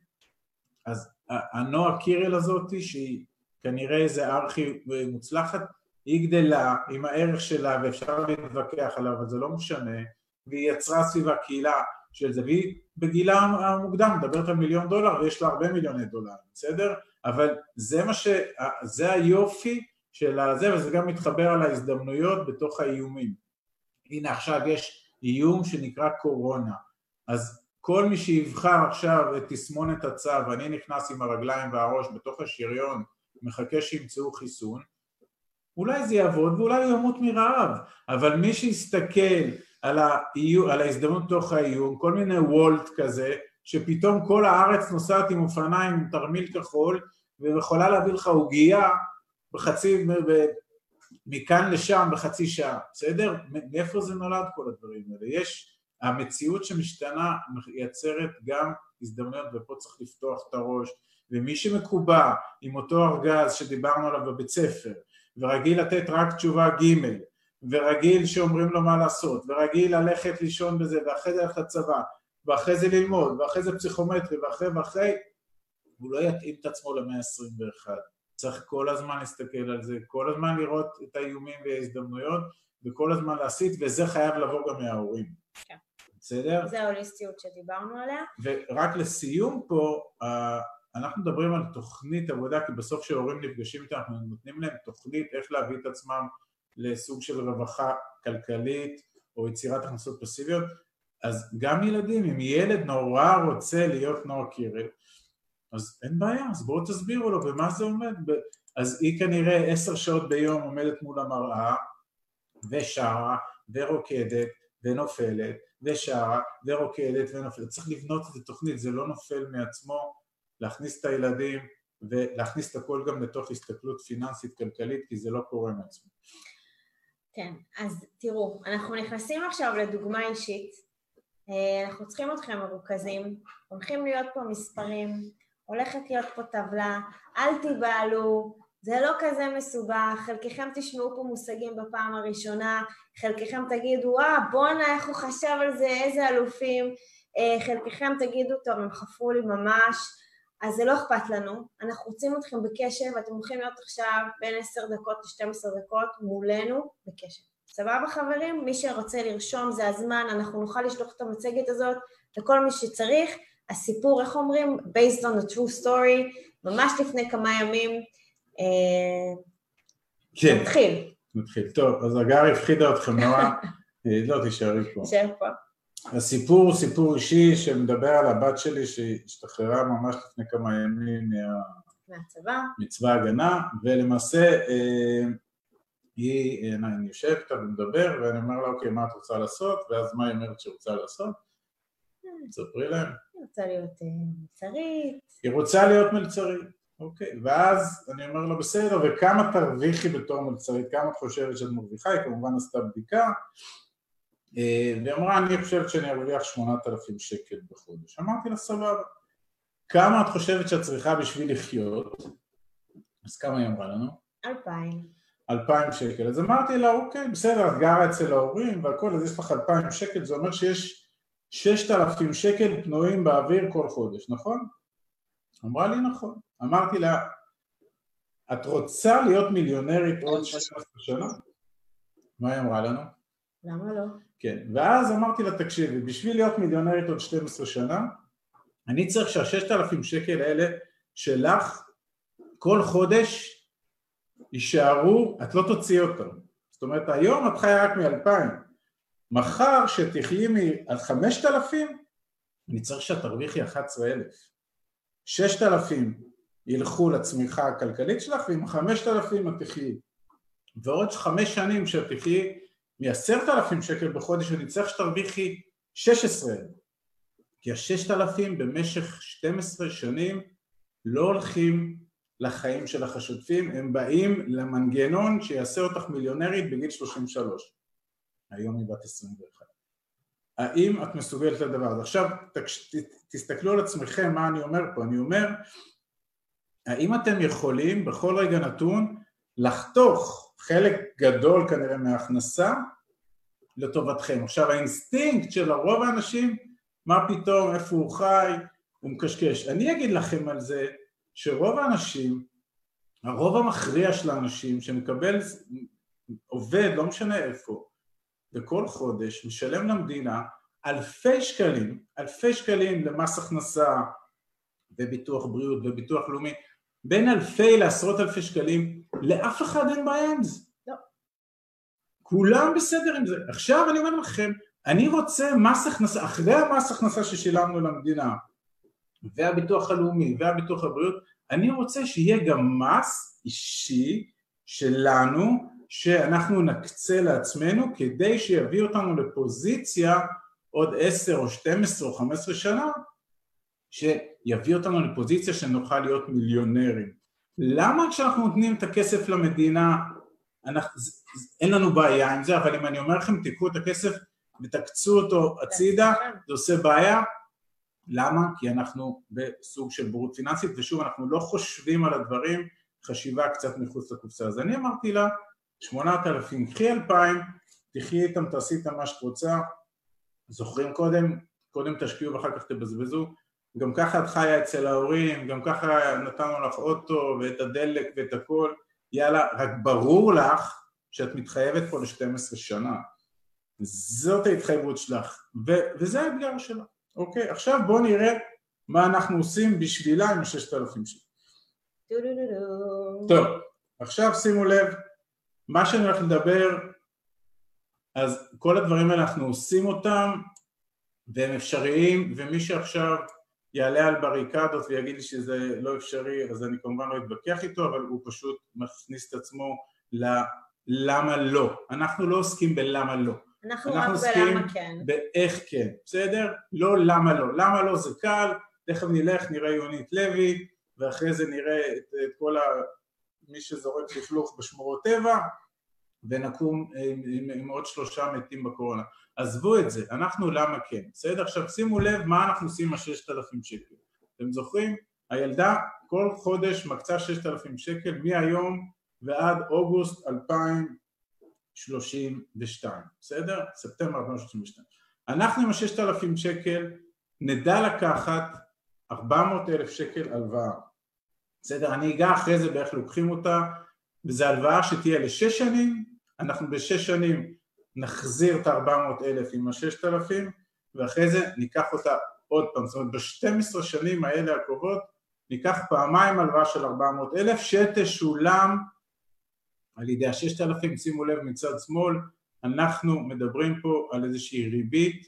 אז הנועה קירל הזאתי, שהיא כנראה איזה ארכי מוצלחת, היא גדלה עם הערך שלה ואפשר להתווכח עליו, אבל זה לא משנה, והיא יצרה סביבה קהילה של זה, והיא בגילה המוקדם מדברת על מיליון דולר ויש לה הרבה מיליוני דולר, בסדר? אבל זה מה ש... זה היופי של הזה, וזה גם מתחבר על ההזדמנויות בתוך האיומים. הנה עכשיו יש איום שנקרא קורונה, אז כל מי שיבחר עכשיו את תסמונת הצו, אני נכנס עם הרגליים והראש בתוך השריון, מחכה שימצאו חיסון, אולי זה יעבוד ואולי הוא ימות מרעב, אבל מי שיסתכל על, האיום, על ההזדמנות תוך האיום, כל מיני וולט כזה, שפתאום כל הארץ נוסעת עם אופניים עם תרמיל כחול ויכולה להביא לך עוגייה בחצי, מכאן לשם בחצי שעה, בסדר? מאיפה זה נולד כל הדברים האלה? יש המציאות שמשתנה מייצרת גם הזדמנויות ופה צריך לפתוח את הראש ומי שמקובע עם אותו ארגז שדיברנו עליו בבית ספר ורגיל לתת רק תשובה ג' ורגיל שאומרים לו מה לעשות ורגיל ללכת לישון בזה ואחרי זה ללכת לצבא ואחרי זה ללמוד ואחרי זה פסיכומטרי ואחרי ואחרי הוא לא יתאים את עצמו למאה ה-21 צריך כל הזמן להסתכל על זה, כל הזמן לראות את האיומים וההזדמנויות וכל הזמן להסיט וזה חייב לבוא גם מההורים. כן. בסדר? זה ההוליסטיות שדיברנו עליה. ורק לסיום פה, אנחנו מדברים על תוכנית עבודה, כי בסוף כשהורים נפגשים איתם, אנחנו נותנים להם תוכנית איך להביא את עצמם לסוג של רווחה כלכלית או יצירת הכנסות פסיביות, אז גם ילדים, אם ילד נורא רוצה להיות נועה קירל, אז אין בעיה, אז בואו תסבירו לו במה זה עומד. אז היא כנראה עשר שעות ביום עומדת מול המראה ושרה ורוקדת ונופלת ושרה ורוקדת ונופלת. צריך לבנות את התוכנית, זה לא נופל מעצמו, להכניס את הילדים ולהכניס את הכל גם לתוך הסתכלות פיננסית כלכלית, כי זה לא קורה מעצמו. כן, אז תראו, אנחנו נכנסים עכשיו לדוגמה אישית, אה, אנחנו צריכים אתכם מרוכזים, הולכים להיות פה מספרים, הולכת להיות פה טבלה, אל תיבהלו, זה לא כזה מסובך, חלקכם תשמעו פה מושגים בפעם הראשונה, חלקכם תגידו, וואה, בואנה, איך הוא חשב על זה, איזה אלופים, אה, חלקכם תגידו, טוב, הם חפרו לי ממש, אז זה לא אכפת לנו, אנחנו רוצים אתכם בקשב, ואתם הולכים להיות עכשיו בין 10 דקות ל-12 דקות מולנו בקשב. סבבה חברים? מי שרוצה לרשום זה הזמן, אנחנו נוכל לשלוח את המצגת הזאת לכל מי שצריך. הסיפור, איך אומרים? based on a true story, ממש לפני כמה ימים. אה, כן. נתחיל. נתחיל. טוב, אז הגר הפחידה אתכם נורא, אה, לא, תישארי פה. נשאר פה. הסיפור הוא סיפור אישי שמדבר על הבת שלי שהשתחררה ממש לפני כמה ימים מה... מהצבא. מצבא ההגנה, ולמעשה אה, היא, אה, אני יושב איתה ומדבר, ואני אומר לה, אוקיי, מה את רוצה לעשות? ואז מה היא אומרת שהיא רוצה לעשות? תספרי להם. היא רוצה להיות מלצרית. היא רוצה להיות מלצרית, אוקיי. ואז אני אומר לה, בסדר, וכמה תרוויחי בתור מלצרית? כמה את חושבת שאת מרוויחה? היא כמובן עשתה בדיקה. אה, והיא אמרה, אני חושבת שאני ארוויח 8,000 שקל בחודש. אמרתי לה, סבבה. כמה את חושבת שאת צריכה בשביל לחיות? אז כמה היא אמרה לנו? אלפיים. אלפיים שקל. אז אמרתי לה, אוקיי, בסדר, את גרה אצל ההורים והכל, אז יש לך אלפיים שקל, זה אומר שיש ששת אלפים שקל פנויים באוויר כל חודש, נכון? אמרה לי נכון. אמרתי לה, את רוצה להיות מיליונרית עוד 12 שנה? מה היא אמרה לנו? למה לא? כן, ואז אמרתי לה, תקשיבי, בשביל להיות מיליונרית עוד 12 שנה, אני צריך שהששת אלפים שקל האלה שלך כל חודש יישארו, את לא תוציאי אותם. זאת אומרת, היום את חיה רק מאלפיים. מחר שתחיי על חמשת אלפים, אני צריך שאת תרוויחי 11,000. ששת אלפים ילכו לצמיחה הכלכלית שלך, ועם חמשת אלפים את תחיי. ועוד חמש שנים שאת מעשרת אלפים שקל בחודש, אני צריך שתרוויחי 16,000. כי הששת אלפים במשך 12 שנים לא הולכים לחיים שלך השוטפים, הם באים למנגנון שיעשה אותך מיליונרית בגיל 33. היום היא בת 21. האם את מסוגלת לדבר הזה? עכשיו תקש, תסתכלו על עצמכם מה אני אומר פה, אני אומר האם אתם יכולים בכל רגע נתון לחתוך חלק גדול כנראה מההכנסה לטובתכם. עכשיו האינסטינקט של הרוב האנשים, מה פתאום, איפה הוא חי, הוא מקשקש. אני אגיד לכם על זה שרוב האנשים, הרוב המכריע של האנשים שמקבל עובד, לא משנה איפה, בכל חודש משלם למדינה אלפי שקלים, אלפי שקלים למס הכנסה וביטוח בריאות וביטוח לאומי, בין אלפי לעשרות אלפי שקלים, לאף אחד אין בעיה עם זה. לא. כולם בסדר עם זה. עכשיו אני אומר לכם, אני רוצה מס הכנסה, אחרי המס הכנסה ששילמנו למדינה, והביטוח הלאומי והביטוח הבריאות, אני רוצה שיהיה גם מס אישי שלנו שאנחנו נקצה לעצמנו כדי שיביא אותנו לפוזיציה עוד עשר או שתים עשרה או חמש עשרה שנה שיביא אותנו לפוזיציה שנוכל להיות מיליונרים. למה כשאנחנו נותנים את הכסף למדינה אנחנו, אין לנו בעיה עם זה, אבל אם אני אומר לכם תיקחו את הכסף ותקצו אותו הצידה, זה עושה בעיה, למה? כי אנחנו בסוג של בורות פיננסית, ושוב, אנחנו לא חושבים על הדברים, חשיבה קצת מחוץ לקופסה. אז אני אמרתי לה, שמונת אלפים, קחי אלפיים, תחי איתם, תעשי איתם מה שאת רוצה, זוכרים קודם? קודם תשקיעו ואחר כך תבזבזו, גם ככה את חיה אצל ההורים, גם ככה נתנו לך אוטו ואת הדלק ואת הכל, יאללה, רק ברור לך שאת מתחייבת פה ל-12 שנה. זאת ההתחייבות שלך, ו- וזה האתגר שלה. אוקיי, עכשיו בואו נראה מה אנחנו עושים בשבילה עם הששת אלפים שלי. טוב, עכשיו שימו לב מה שאני הולך לדבר, אז כל הדברים האלה אנחנו עושים אותם והם אפשריים, ומי שעכשיו יעלה על בריקדות ויגיד לי שזה לא אפשרי, אז אני כמובן לא אתווכח איתו, אבל הוא פשוט מכניס את עצמו ללמה לא. אנחנו לא עוסקים בלמה לא. אנחנו רק בלמה כן. באיך כן, בסדר? לא למה לא. למה לא זה קל, תכף נלך, נראה יונית לוי, ואחרי זה נראה את, את כל ה... מי שזורק לכלוך בשמורות טבע, ונקום עם, עם, עם עוד שלושה מתים בקורונה. עזבו את זה, אנחנו למה כן, בסדר? עכשיו שימו לב מה אנחנו עושים עם הששת אלפים שקל. אתם זוכרים? הילדה כל חודש מקצה ששת אלפים שקל מהיום ועד אוגוסט 2032, בסדר? ספטמבר 2032. אנחנו עם הששת אלפים שקל נדע לקחת 400 אלף שקל הלוואה. בסדר? אני אגע אחרי זה באיך לוקחים אותה, וזו הלוואה שתהיה לשש שנים, אנחנו בשש שנים נחזיר את ה-400 אלף עם ה-6,000 ואחרי זה ניקח אותה עוד פעם, זאת אומרת ב-12 שנים האלה הקרובות ניקח פעמיים הלוואה של 400 אלף שתשולם על ידי ה-6,000, שימו לב מצד שמאל, אנחנו מדברים פה על איזושהי ריבית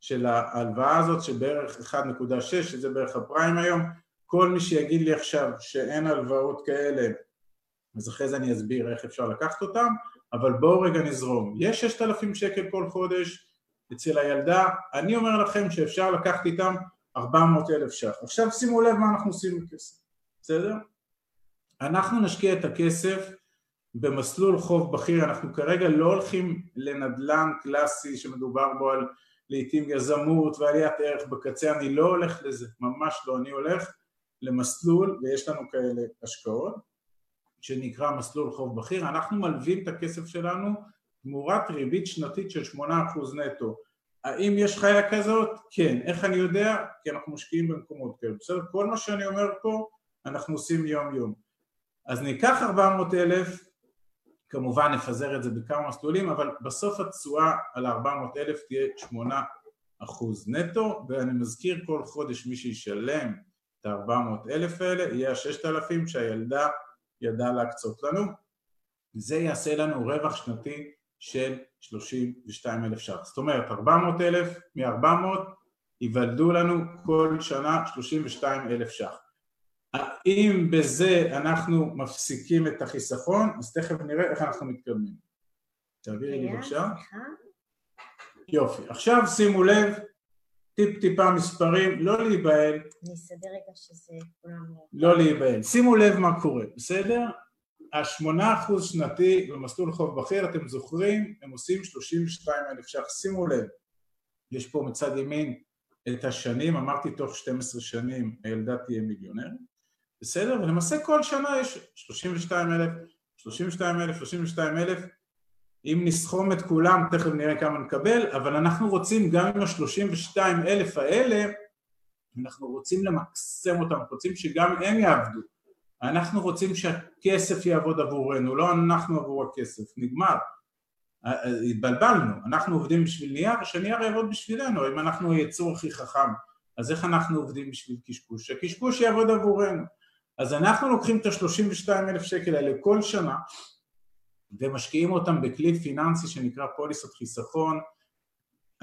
של ההלוואה הזאת שבערך 1.6, שזה בערך הפריים היום, כל מי שיגיד לי עכשיו שאין הלוואות כאלה, אז אחרי זה אני אסביר איך אפשר לקחת אותם, אבל בואו רגע נזרום. יש 6,000 שקל כל חודש אצל הילדה, אני אומר לכם שאפשר לקחת איתם 400 אלף ש"ח. עכשיו שימו לב מה אנחנו עושים בכסף, בסדר? אנחנו נשקיע את הכסף במסלול חוב בכיר, אנחנו כרגע לא הולכים לנדל"ן קלאסי שמדובר בו על לעיתים יזמות ועליית ערך בקצה, אני לא הולך לזה, ממש לא, אני הולך למסלול, ויש לנו כאלה השקעות, שנקרא מסלול חוב בכיר, אנחנו מלווים את הכסף שלנו תמורת ריבית שנתית של 8% נטו. האם יש חיה כזאת? כן. איך אני יודע? כי אנחנו משקיעים במקומות כאלה. בסדר? כל מה שאני אומר פה אנחנו עושים יום יום. אז ניקח 400 אלף, כמובן נפזר את זה בכמה מסלולים, אבל בסוף התשואה על 400 אלף תהיה 8 אחוז נטו, ואני מזכיר כל חודש מי שישלם את ה-400 אלף האלה יהיה ה-6,000 שהילדה ידע להקצות לנו, זה יעשה לנו רווח שנתי של 32 אלף ש"ח. זאת אומרת 400 אלף מ-400 ייוולדו לנו כל שנה 32 אלף ש"ח. האם בזה אנחנו מפסיקים את החיסכון? אז תכף נראה איך אנחנו מתקדמים. תעבירי לי בבקשה. יופי. עכשיו שימו לב, טיפ טיפה מספרים, לא להיבהל. אני אסדר רגע שזה כולם... לא להיבהל. שימו לב מה קורה, בסדר? השמונה אחוז שנתי במסלול חוב בכיר, אתם זוכרים, הם עושים 32 אלף ש"ח. שימו לב, יש פה מצד ימין את השנים, אמרתי תוך 12 שנים הילדה תהיה מיליונר, בסדר? ולמעשה כל שנה יש 32 אלף, 32 אלף, 32 אלף, אם נסכום את כולם, תכף נראה כמה נקבל, אבל אנחנו רוצים גם עם ה-32 אלף האלה, אנחנו רוצים למקסם אותם, אנחנו רוצים שגם הם יעבדו. אנחנו רוצים שהכסף יעבוד עבורנו, לא אנחנו עבור הכסף, נגמר. התבלבלנו, אנחנו עובדים בשביל נייר, שנייר יעבוד בשבילנו, אם אנחנו היצור הכי חכם, אז איך אנחנו עובדים בשביל קשקוש? שהקשקוש יעבוד עבורנו. אז אנחנו לוקחים את ה-32 אלף שקל האלה כל שנה, ומשקיעים אותם בכלי פיננסי שנקרא פוליסת חיסכון,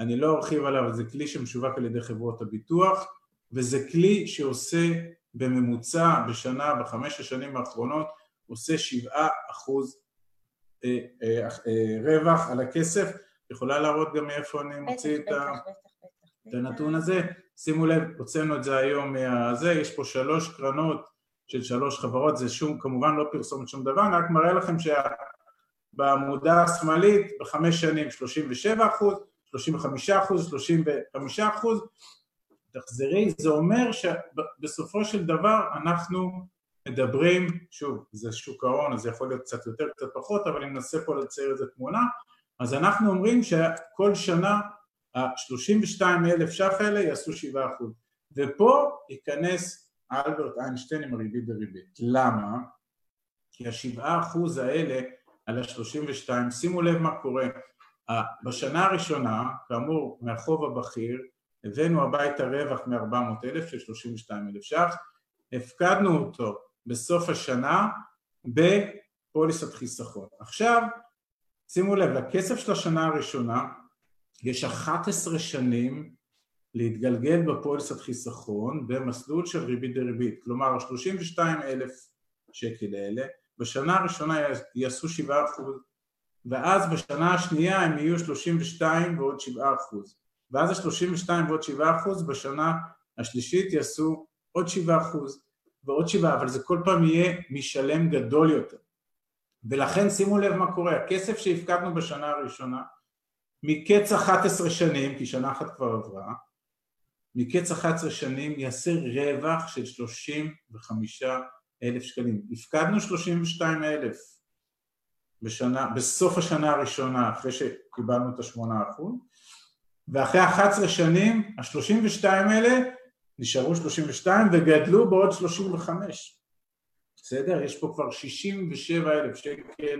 אני לא ארחיב עליו, זה כלי שמשווק על ידי חברות הביטוח, וזה כלי שעושה בממוצע בשנה, בחמש השנים האחרונות, עושה שבעה אחוז אה, אה, אה, רווח על הכסף, יכולה להראות גם מאיפה אני מוציא את, ה... את הנתון הזה, שימו לב, הוצאנו את זה היום מהזה, יש פה שלוש קרנות של שלוש חברות, זה שום, כמובן לא פרסומת שום דבר, אני רק מראה לכם שה... בעמודה השמאלית בחמש שנים 37 אחוז, 35 אחוז, 35 אחוז, תחזרי, זה אומר שבסופו של דבר אנחנו מדברים, שוב, זה שוק ההון, אז זה יכול להיות קצת יותר, קצת פחות, אבל אני מנסה פה לצייר איזה תמונה, אז אנחנו אומרים שכל שנה ה-32 אלף ש"ח האלה יעשו 7 אחוז, ופה ייכנס אלברט איינשטיין עם הריבית דריבית. למה? כי השבעה אחוז האלה על ה-32, שימו לב מה קורה, בשנה הראשונה, כאמור מהחוב הבכיר, הבאנו הביתה רווח מ-400 אלף של 32 אלף ש"ח, הפקדנו אותו בסוף השנה פוליסת חיסכון. עכשיו, שימו לב, לכסף של השנה הראשונה יש 11 שנים להתגלגל בפוליסת חיסכון במסלול של ריבית דריבית, כלומר 32 אלף שקל האלה, בשנה הראשונה יעשו 7 אחוז, ואז בשנה השנייה הם יהיו 32 ועוד 7 אחוז, ואז ה-32 ועוד 7 אחוז בשנה השלישית יעשו עוד 7 אחוז ועוד 7, אבל זה כל פעם יהיה משלם גדול יותר. ולכן שימו לב מה קורה, הכסף שהפקדנו בשנה הראשונה, מקץ 11 שנים, כי שנה אחת כבר עברה, מקץ 11 שנים יעשה רווח של 35 אלף שקלים. הפקדנו 32 אלף בשנה, בסוף השנה הראשונה, אחרי שקיבלנו את השמונה אחוז, ואחרי 11 שנים, ה-32 האלה נשארו 32 וגדלו בעוד 35. בסדר? יש פה כבר 67 אלף שקל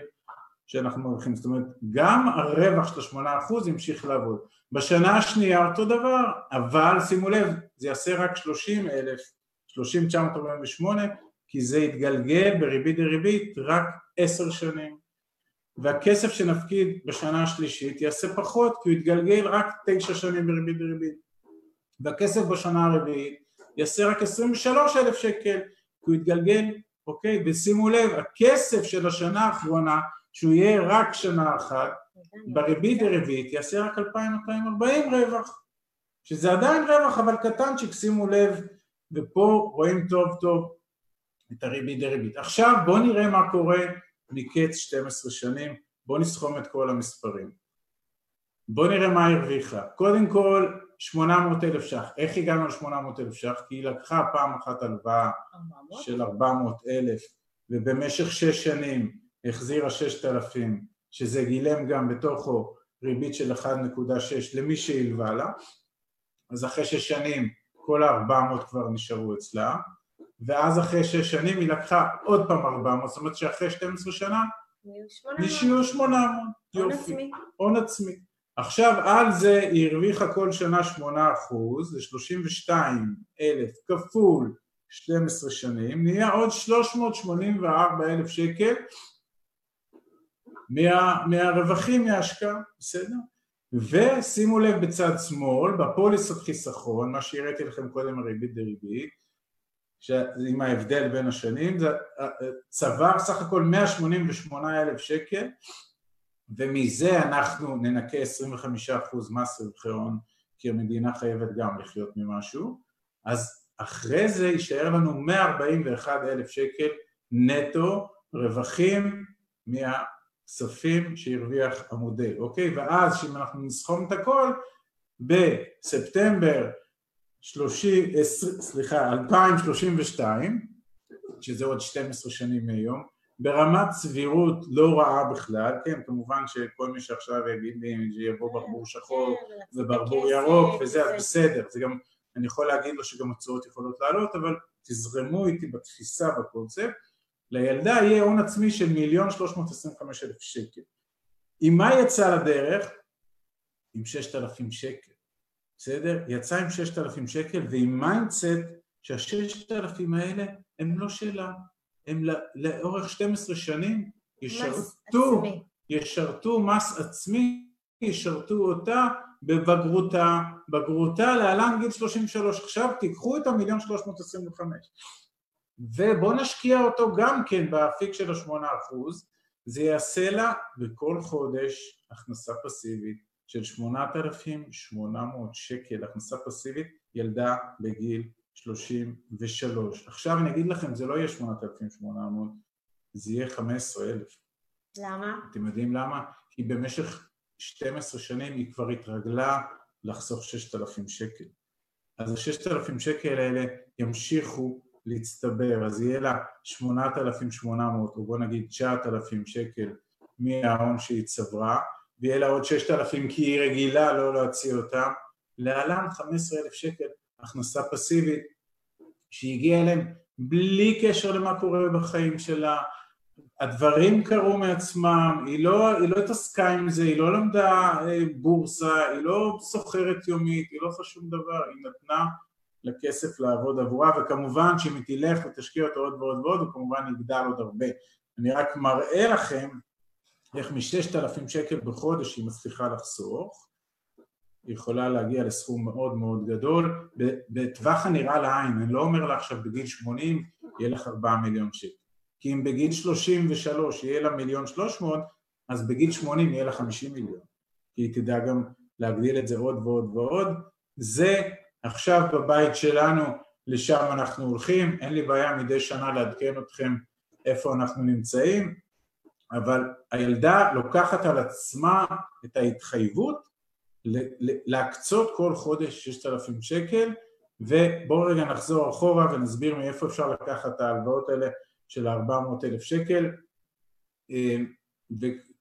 שאנחנו מרוויחים, זאת אומרת גם הרווח של השמונה אחוז ימשיך לעבוד. בשנה השנייה אותו דבר, אבל שימו לב, זה יעשה רק 30 אלף, 30,948, כי זה יתגלגל בריבית דריבית רק עשר שנים. והכסף שנפקיד בשנה השלישית יעשה פחות, כי הוא יתגלגל רק תשע שנים בריבית דריבית. והכסף בשנה הרביעית יעשה רק 23 אלף שקל, כי הוא יתגלגל, אוקיי? ושימו לב, הכסף של השנה האחרונה שהוא יהיה רק שנה אחת, בריבית דריבית יעשה רק 2,240 רווח, שזה עדיין רווח אבל קטנצ'יק, שימו לב, ופה רואים טוב טוב את הריבית דריבית. עכשיו בואו נראה מה קורה מקץ 12 שנים, בואו נסכום את כל המספרים. בואו נראה מה הרוויחה. קודם כל 800 אלף ש"ח. איך הגענו ל-800 אלף ש"ח? כי היא לקחה פעם אחת הלוואה של 400 אלף ובמשך שש שנים החזירה 6,000 שזה גילם גם בתוכו ריבית של 1.6 למי שהלווה לה אז אחרי שש שנים כל ה-400 כבר נשארו אצלה ואז אחרי שש שנים היא לקחה עוד פעם 400 זאת אומרת שאחרי 12 שנה נשארו 800 יופי, הון עצמי. עכשיו על זה היא הרוויחה כל שנה 8 אחוז, זה 32 אלף כפול 12 שנים, נהיה עוד 384 אלף שקל מה, מהרווחים מההשקעה, בסדר? ושימו לב בצד שמאל, בפוליסות חיסכון, מה שהראיתי לכם קודם הריבית דריבית, עם ההבדל בין השנים, זה צבר סך הכל 188 אלף שקל ומזה אנחנו ננקה 25% מס רווחי הון כי המדינה חייבת גם לחיות ממשהו אז אחרי זה יישאר לנו 141 אלף שקל נטו רווחים מה... כספים שהרוויח המודל, אוקיי? ואז שאם אנחנו נסכום את הכל, בספטמבר 30, 20, סליחה, 2032, שזה עוד 12 שנים מהיום, ברמת סבירות לא רעה בכלל, כן, כמובן שכל מי שעכשיו יגיד לי שיבוא כן, ברבור שחור כן, וברבור ירוק וזה, אז בסדר, זה גם, אני יכול להגיד לו שגם הצורות יכולות לעלות, אבל תזרמו איתי בתפיסה בקונספט לילדה יהיה הון עצמי של מיליון שלוש מאות עשרים וחמש אלף שקל. עם מה יצא לדרך? עם ששת אלפים שקל, בסדר? יצא עם ששת אלפים שקל ועם mindset שהששת אלפים האלה הם לא שלה, הם לאורך 12 שנים ישרתו, ישרתו מס עצמי, ישרתו אותה בבגרותה, בגרותה להלן גיל 33. עכשיו תיקחו את המיליון שלוש מאות עשרים וחמש. ובוא נשקיע אותו גם כן באפיק של השמונה אחוז, זה יעשה לה בכל חודש הכנסה פסיבית של 8,800 שקל הכנסה פסיבית ילדה בגיל 33. עכשיו אני אגיד לכם, זה לא יהיה 8,800, זה יהיה 15,000. למה? אתם יודעים למה? כי במשך 12 שנים היא כבר התרגלה לחסוך 6,000 שקל. אז ה-6,000 שקל האלה ימשיכו להצטבר, אז יהיה לה 8,800 או בוא נגיד 9,000 שקל מההון שהיא צברה, ויהיה לה עוד 6,000 כי היא רגילה לא להוציא אותם, להלן 15,000 שקל הכנסה פסיבית שהגיעה אליהם בלי קשר למה קורה בחיים שלה, הדברים קרו מעצמם, היא לא, היא לא התעסקה עם זה, היא לא למדה אה, בורסה, היא לא סוחרת יומית, היא לא עושה שום דבר, היא נתנה לכסף לעבוד עבורה, וכמובן שאם היא תלך ותשקיע אותו עוד ועוד ועוד, הוא כמובן יגדל עוד הרבה. אני רק מראה לכם איך מ-6,000 שקל בחודש היא מצליחה לחסוך, היא יכולה להגיע לסכום מאוד מאוד גדול, בטווח הנראה לעין, אני לא אומר לה עכשיו בגיל 80 יהיה לך 4 מיליון שקל, כי אם בגיל 33 יהיה לה מיליון 300, אז בגיל 80 יהיה לה 50 מיליון, כי היא תדע גם להגדיל את זה עוד ועוד ועוד, זה עכשיו בבית שלנו, לשם אנחנו הולכים, אין לי בעיה מדי שנה לעדכן אתכם איפה אנחנו נמצאים, אבל הילדה לוקחת על עצמה את ההתחייבות להקצות כל חודש 6,000 שקל ובואו רגע נחזור אחורה ונסביר מאיפה אפשר לקחת את ההלוואות האלה של 400,000 שקל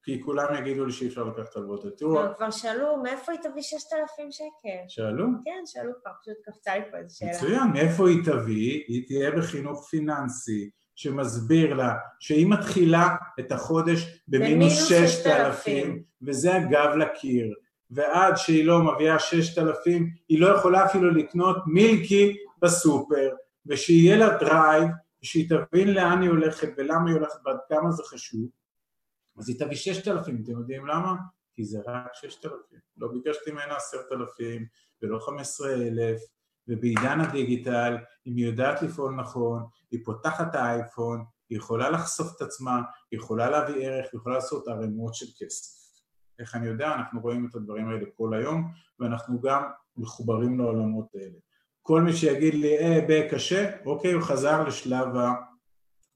כי כולם יגידו לי שאי אפשר לקחת הלוואות. תראו... כבר שאלו, מאיפה היא תביא 6,000 שקל? שאלו? כן, שאלו כבר, פשוט קפצה לי פה איזו שאלה. מצוין, מאיפה היא תביא? היא תהיה בחינוך פיננסי שמסביר לה שהיא מתחילה את החודש במינוס 6,000 וזה הגב לקיר. ועד שהיא לא מביאה 6,000 היא לא יכולה אפילו לקנות מילקי בסופר. ושיהיה לה drive ושהיא תבין לאן היא הולכת ולמה היא הולכת ועד כמה זה חשוב אז היא תביא 6,000, אתם יודעים למה? כי זה רק 6,000, לא ביקשתי ממנה 10,000 ולא 15,000 ובעידן ה digital, אם היא יודעת לפעול נכון, היא פותחת את האייפון, היא יכולה לחשוף את עצמה, היא יכולה להביא ערך, היא יכולה לעשות ערימות של כסף. איך אני יודע? אנחנו רואים את הדברים האלה כל היום, ואנחנו גם מחוברים לעולמות האלה. כל מי שיגיד לי, אה, בקשה, אוקיי, הוא חזר לשלב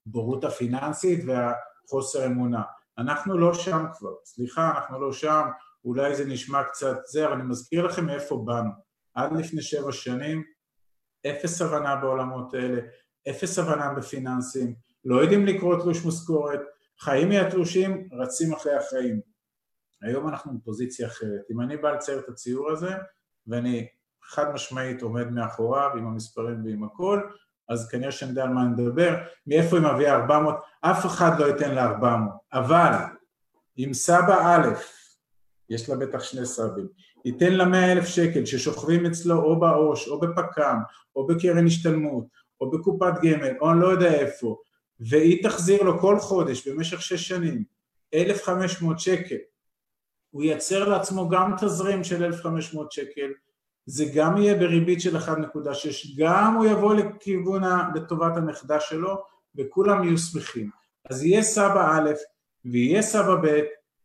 הבורות הפיננסית והחוסר אמונה. אנחנו לא שם כבר, סליחה, אנחנו לא שם, אולי זה נשמע קצת זה, אבל אני מזכיר לכם מאיפה באנו. עד לפני שבע שנים, אפס הבנה בעולמות האלה, אפס הבנה בפיננסים, לא יודעים לקרוא תלוש משכורת, חיים מהתלושים, רצים אחרי החיים. היום אנחנו בפוזיציה אחרת. אם אני בא לצייר את הציור הזה, ואני חד משמעית עומד מאחוריו עם המספרים ועם הכל, אז כנראה שאני יודע על מה אני מדבר, מאיפה היא מביאה 400, אף אחד לא ייתן לה 400, אבל אם סבא א', יש לה בטח שני סבים, ייתן לה 100 אלף שקל ששוכבים אצלו או בעו"ש או בפק"ם או בקרן השתלמות או בקופת גמל או אני לא יודע איפה והיא תחזיר לו כל חודש במשך שש שנים 1,500 שקל. הוא ייצר לעצמו גם תזרים של 1,500 שקל זה גם יהיה בריבית של 1.6 גם הוא יבוא לכיוון, לטובת הנכדה שלו וכולם יהיו שמחים. אז יהיה סבא א' ויהיה סבא ב'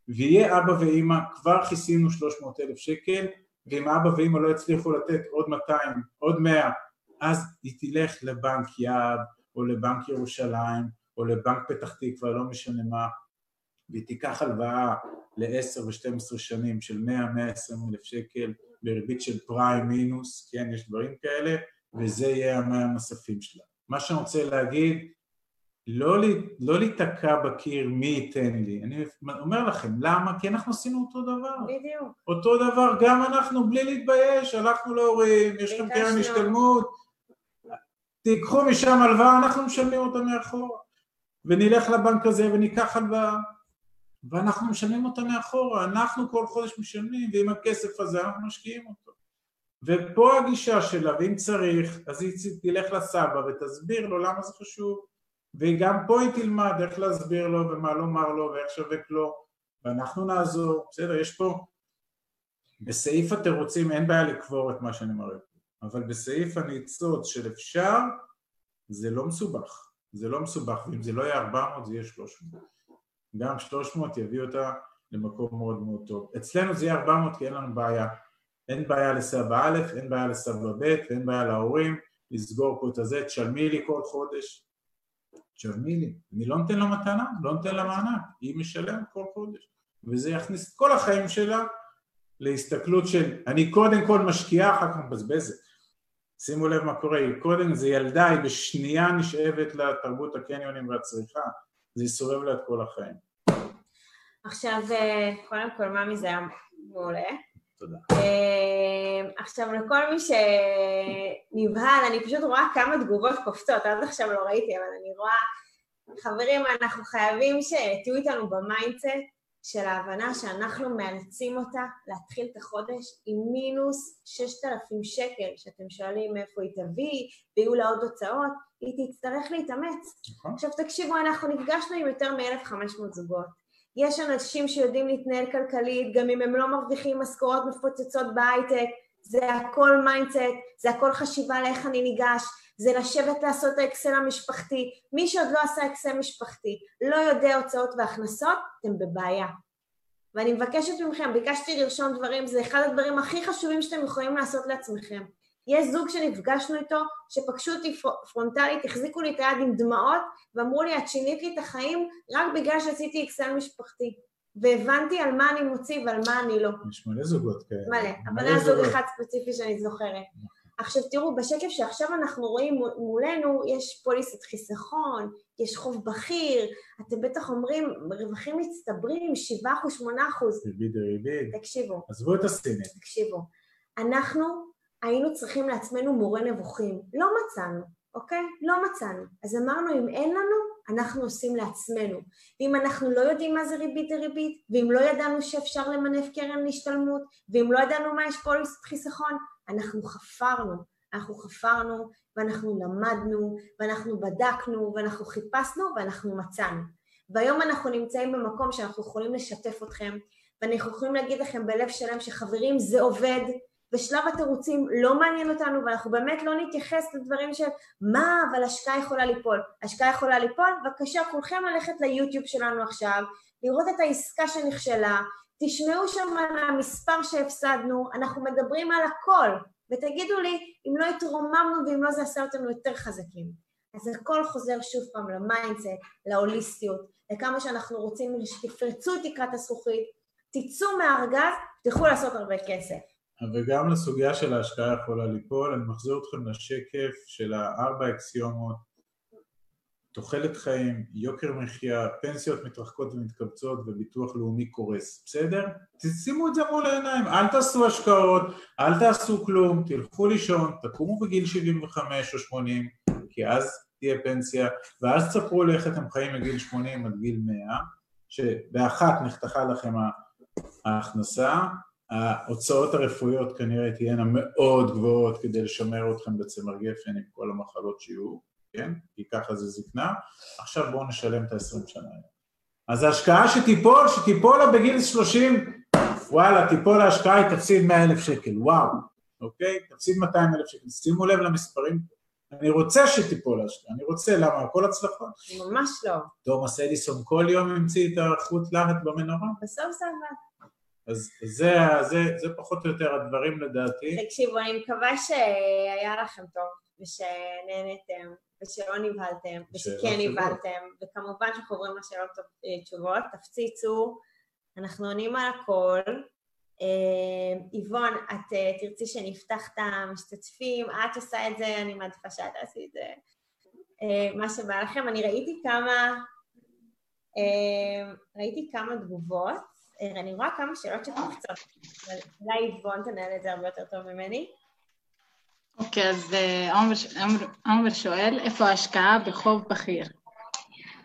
ויהיה אבא ואימא, כבר כיסינו 300 אלף שקל, ואם אבא ואימא לא יצליחו לתת עוד 200, עוד 100, אז היא תלך לבנק יהב, או לבנק ירושלים, או לבנק פתח תקווה, לא משנה מה, והיא תיקח הלוואה ל-10 ו-12 שנים של 100-120 אלף שקל בריבית של פריים מינוס, כן, יש דברים כאלה, וזה יהיה המאה הנוספים שלה. מה שאני רוצה להגיד, לא, לא להיתקע בקיר מי ייתן לי, אני אומר לכם, למה? כי אנחנו עשינו אותו דבר. בדיוק. אותו דבר, גם אנחנו בלי להתבייש, הלכנו להורים, יש לכם קרן השתלמות, תיקחו משם הלוואה, אנחנו משלמים אותה מאחורה. ונלך לבנק הזה וניקח הלוואה, ואנחנו משלמים אותה מאחורה, אנחנו כל חודש משלמים, ועם הכסף הזה אנחנו משקיעים אותו. ופה הגישה שלה, ואם צריך, אז היא תלך לסבא ותסביר לו למה זה חשוב. וגם פה היא תלמד איך להסביר לו ומה לומר לו ואיך שווק לו ואנחנו נעזור, בסדר, יש פה בסעיף התירוצים אין בעיה לקבור את מה שאני מראה פה אבל בסעיף הניצוץ של אפשר זה לא מסובך, זה לא מסובך ואם זה לא יהיה 400 זה יהיה 300 גם 300 יביא אותה למקום מאוד מאוד טוב. אצלנו זה יהיה 400 כי אין לנו בעיה. אין בעיה לסבא א', אין בעיה לסבא ב' ואין בעיה להורים לסגור פה את הזה, תשלמי לי כל חודש תשלמי לי, אני לא נותן לה מתנה, לא נותן לה מענק, היא משלמת כל חודש. וזה יכניס את כל החיים שלה להסתכלות של אני קודם כל משקיעה, אחר כך מבזבזת. שימו לב מה קורה, היא קודם זה ילדה, היא בשנייה נשאבת לתרבות הקניונים והצריכה זה יסובב לה את כל החיים. עכשיו, אה, קודם כל, מאמי זה היה מעולה תודה. אה, עכשיו לכל מי שנבהל, אני פשוט רואה כמה תגובות קופצות, עד עכשיו לא ראיתי, אבל אני רואה, חברים, אנחנו חייבים שתהיו איתנו ב mindset, של ההבנה שאנחנו מאלצים אותה להתחיל את החודש עם מינוס 6,000 שקל, שאתם שואלים מאיפה היא תביא, ויהיו לה עוד הוצאות, היא תצטרך להתאמץ. נכון? עכשיו תקשיבו, אנחנו נפגשנו עם יותר מ-1,500 זוגות. יש אנשים שיודעים להתנהל כלכלית, גם אם הם לא מרוויחים משכורות מפוצצות בהייטק, זה הכל mindset, זה הכל חשיבה לאיך אני ניגש, זה לשבת לעשות האקסל המשפחתי. מי שעוד לא עשה אקסל משפחתי, לא יודע הוצאות והכנסות, אתם בבעיה. ואני מבקשת מכם, ביקשתי לרשום דברים, זה אחד הדברים הכי חשובים שאתם יכולים לעשות לעצמכם. יש זוג שנפגשנו איתו, שפגשו אותי פר- פרונטלית, החזיקו לי את היד עם דמעות, ואמרו לי, את שינית לי את החיים רק בגלל שעשיתי אקסל משפחתי. והבנתי על מה אני מוציא ועל מה אני לא. יש מלא זוגות כאלה. מלא, אבל היה זוג. אחד ספציפי שאני זוכרת. עכשיו תראו, בשקף שעכשיו אנחנו רואים מול- מולנו, יש פוליסת חיסכון, יש חוב בכיר, אתם בטח אומרים, רווחים מצטברים, 7 אחוז, 8 אחוז. ריבית דריבית. תקשיבו, עזבו את הסינית. תקשיבו. אנחנו היינו צריכים לעצמנו מורה נבוכים. לא מצאנו, אוקיי? לא מצאנו. אז אמרנו, אם אין לנו, אנחנו עושים לעצמנו. ואם אנחנו לא יודעים מה זה ריבית דריבית, ואם לא ידענו שאפשר למנף קרן להשתלמות, ואם לא ידענו מה יש פוליסת חיסכון, אנחנו חפרנו. אנחנו חפרנו, ואנחנו למדנו, ואנחנו בדקנו, ואנחנו חיפשנו, ואנחנו מצאנו. והיום אנחנו נמצאים במקום שאנחנו יכולים לשתף אתכם, ואנחנו יכולים להגיד לכם בלב שלם שחברים זה עובד, ושלב התירוצים לא מעניין אותנו, ואנחנו באמת לא נתייחס לדברים של מה, אבל השקעה יכולה ליפול. השקעה יכולה ליפול, בבקשה, כולכם ללכת ליוטיוב שלנו עכשיו, לראות את העסקה שנכשלה, תשמעו שם על המספר שהפסדנו, אנחנו מדברים על הכל, ותגידו לי אם לא התרוממנו ואם לא זה עשה אותנו יותר חזקים. אז הכל חוזר שוב פעם ל mindset, להוליסטיות, לכמה שאנחנו רוצים שתפרצו את תקרת הזכוכית, תצאו מהארגז, תלכו לעשות הרבה כסף. וגם לסוגיה של ההשקעה יכולה ליפול, אני מחזיר אתכם לשקף של הארבע אקסיומות, תוחלת חיים, יוקר מחיה, פנסיות מתרחקות ומתקבצות וביטוח לאומי קורס, בסדר? תשימו את זה מול העיניים, אל תעשו השקעות, אל תעשו כלום, תלכו לישון, תקומו בגיל 75 או 80, כי אז תהיה פנסיה, ואז תספרו לי איך אתם חיים מגיל 80 עד גיל 100, שבאחת נחתכה לכם ההכנסה, ההוצאות הרפואיות כנראה תהיינה מאוד גבוהות כדי לשמר אתכם בצמר גפן עם כל המחלות שיהיו, כן? כי ככה זה זקנה. עכשיו בואו נשלם את ה-20 שנה. אז ההשקעה שתיפול, שתיפול לה בגיל 30, וואלה, תיפול ההשקעה, היא תפסיד 100 אלף שקל, וואו, אוקיי? תפסיד 200 אלף שקל. שימו לב למספרים. אני רוצה שתיפול ההשקעה, אני רוצה, למה? הכל הצלחות. ממש לא. תומאס אדיסון כל יום המציא את החוט להט במנורה. בסוף זה עבד. אז זה, זה, זה פחות או יותר הדברים לדעתי. תקשיבו, אני מקווה שהיה לכם טוב, ושנהנתם, ושלא נבהלתם, ושכן נבהלתם, וכמובן שאנחנו עוברים לשאלות אה, תשובות, תפציצו, אנחנו עונים על הכל. אה, איבון, את אה, תרצי שנפתח את המשתתפים, את עושה את זה, אני מעדיפה שאת תעשי את זה. מה שבא לכם, אני ראיתי כמה, ראיתי כמה תגובות, אני רואה כמה שאלות שקופצות, אבל אולי איבון תנהל את זה הרבה יותר טוב ממני. אוקיי, אז אה, עומר שואל, איפה ההשקעה בחוב בכיר?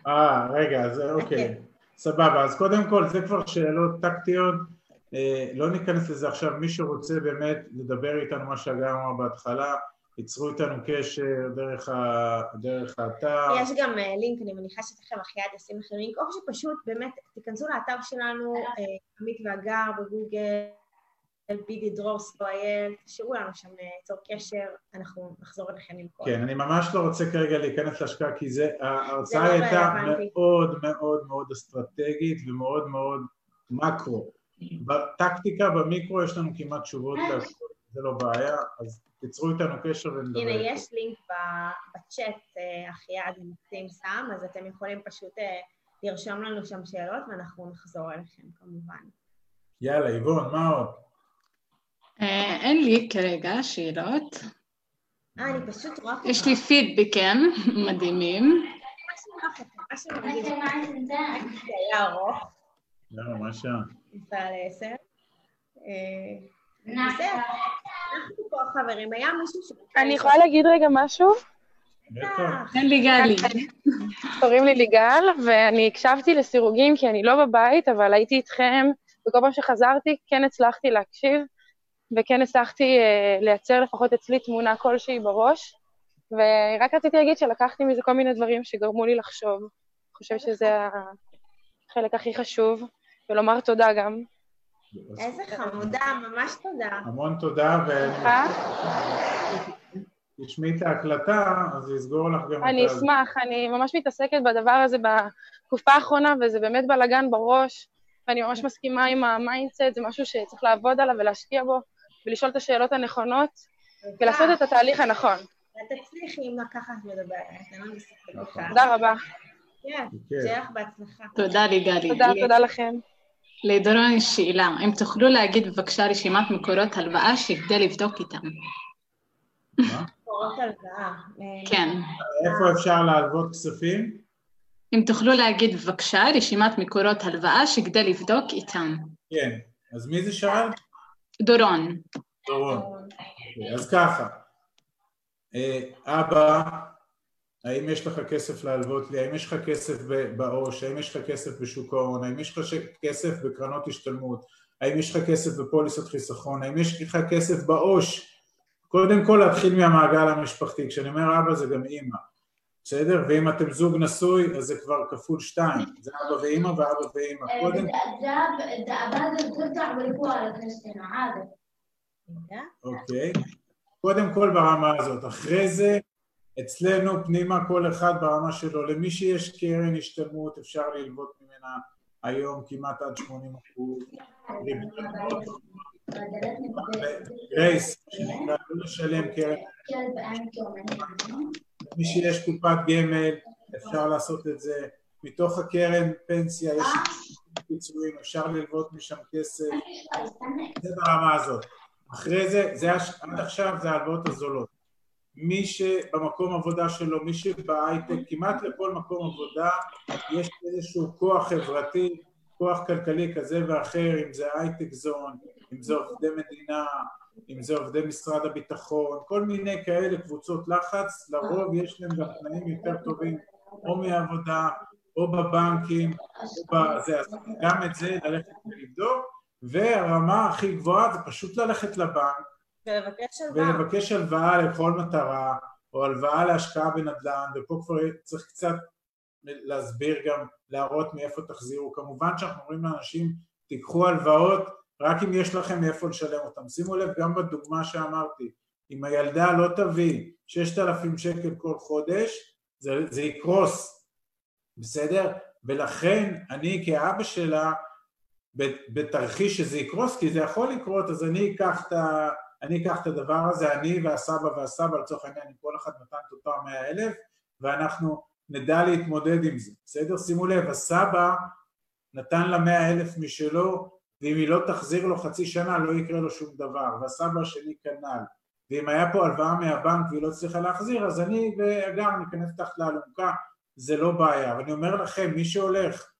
אה, רגע, אז אוקיי, אוקיי. סבבה. אז קודם כל, זה כבר שאלות טקטיות. אה, לא ניכנס לזה עכשיו. מי שרוצה באמת לדבר איתנו, מה שהגר אמר בהתחלה, ייצרו איתנו קשר דרך, ה... דרך האתר. יש גם אה, לינק, אני מניחה שתכף אחייד ישים לכם לינק, או שפשוט באמת תיכנסו לאתר שלנו, אה, עמית והגר בגוגל, בידי דרור סבויאל, תשאירו לנו שם אה, צור קשר, אנחנו נחזור אליכם עם כל. כן, אני ממש לא רוצה כרגע להיכנס להשקעה, כי זה, ההרצאה זה לא הייתה רלוונטי. מאוד מאוד מאוד אסטרטגית ומאוד מאוד מקרו. בטקטיקה, במיקרו, יש לנו כמעט תשובות להכל, זה לא בעיה, אז תיצרו איתנו קשר ונדבר. הנה, יש לינק בצ'אט, אה, אחייד מקסים שם, אז אתם יכולים פשוט אה, לרשום לנו שם שאלות ואנחנו נחזור אליכם כמובן. יאללה, איבון, מה עוד? אה, אין לי כרגע שאלות. אה, אני פשוט רואה. יש לי פידבקים מדהימים. מה שמרגיש, זה היה ארוך. יאללה, מה השעה? נמצא לעשר. בסדר, אנחנו פה חברים, היה מישהו ש... אני יכולה להגיד רגע משהו? תן לי גלי. קוראים לי ליגל, ואני הקשבתי לסירוגין כי אני לא בבית, אבל הייתי איתכם, וכל פעם שחזרתי כן הצלחתי להקשיב, וכן הצלחתי אה, לייצר לפחות אצלי תמונה כלשהי בראש, ורק רציתי להגיד שלקחתי מזה כל מיני דברים שגרמו לי לחשוב. אני חושבת שזה החלק הכי חשוב, ולומר תודה גם. איזה חמודה, ממש תודה. המון תודה, סליחה? ותשמעי את ההקלטה, אז יסגור לך גם אני את ה... אשמח, אני ממש מתעסקת בדבר הזה בתקופה האחרונה, וזה באמת בלאגן בראש, ואני ממש מסכימה עם ה mindset, זה משהו שצריך לעבוד עליו ולהשקיע בו, ולשאול את השאלות הנכונות, ולעשות את התהליך הנכון. תצליחי אם ככה את מדברת, אני לא מסתכלת נכון. תודה רבה. כן. שיהיה לך בהצלחה. תודה לי גלי. תודה, תודה לכם. לדורון יש שאלה, אם תוכלו להגיד בבקשה רשימת מקורות הלוואה שכדי לבדוק איתם. מה? קורות הלוואה. אה, כן. איפה אפשר להלוות כספים? אם תוכלו להגיד בבקשה רשימת מקורות הלוואה שכדי לבדוק איתם. כן. אז מי זה שאל? דורון. דורון. אוקיי, אז ככה, אה, אבא, האם יש לך כסף להלוות לי, האם יש לך כסף בעו"ש, האם יש לך כסף בשוק ההון, האם יש לך כסף בקרנות השתלמות, האם יש לך כסף בפוליסות חיסכון, האם יש לך כסף בעו"ש, קודם כל להתחיל מהמעגל המשפחתי, כשאני אומר אבא זה גם אימא, בסדר? ואם אתם זוג נשוי אז זה כבר כפול שתיים, זה אבא ואימא ואבא ואימא, קודם... אוקיי, קודם כל ברמה הזאת, אחרי זה אצלנו פנימה כל אחד ברמה שלו, למי שיש קרן השתלמות אפשר ללוות ממנה היום כמעט עד 80 אחוז, גרייס, שנקרא לא לשלם קרן, למי שיש קופת גמל אפשר לעשות את זה, מתוך הקרן פנסיה יש פיצויים, אפשר ללוות משם כסף, זה ברמה הזאת, אחרי זה, עד עכשיו זה ההלוואות הזולות. מי שבמקום עבודה שלו, מי שבהייטק, כמעט לכל מקום עבודה יש איזשהו כוח חברתי, כוח כלכלי כזה ואחר, אם זה הייטק זון, אם זה עובדי מדינה, אם זה עובדי משרד הביטחון, כל מיני כאלה קבוצות לחץ, לרוב יש להם גם תנאים יותר טובים או מעבודה או בבנקים, או בזה, אז גם את זה ללכת ולבדוק, והרמה הכי גבוהה זה פשוט ללכת לבנק ולבקש הלוואה. ולבקש הלוואה לכל מטרה, או הלוואה להשקעה בנדל"ן, ופה כבר צריך קצת להסביר גם, להראות מאיפה תחזירו. כמובן שאנחנו אומרים לאנשים, תיקחו הלוואות רק אם יש לכם מאיפה לשלם אותם. שימו לב, גם בדוגמה שאמרתי, אם הילדה לא תביא 6,000 שקל כל חודש, זה, זה יקרוס, בסדר? ולכן אני כאבא שלה, בתרחיש שזה יקרוס, כי זה יכול לקרות, אז אני אקח את ה... אני אקח את הדבר הזה, אני והסבא והסבא, לצורך העניין, כל אחד נתן את אותם מאה אלף, ואנחנו נדע להתמודד עם זה, בסדר? שימו לב, הסבא נתן לה מאה אלף משלו, ואם היא לא תחזיר לו חצי שנה, לא יקרה לו שום דבר, והסבא השני כנ"ל. ואם היה פה הלוואה מהבנק והיא לא הצליחה להחזיר, אז אני והגר ניכנס תחת לאלונקה, זה לא בעיה. ואני אומר לכם, מי שהולך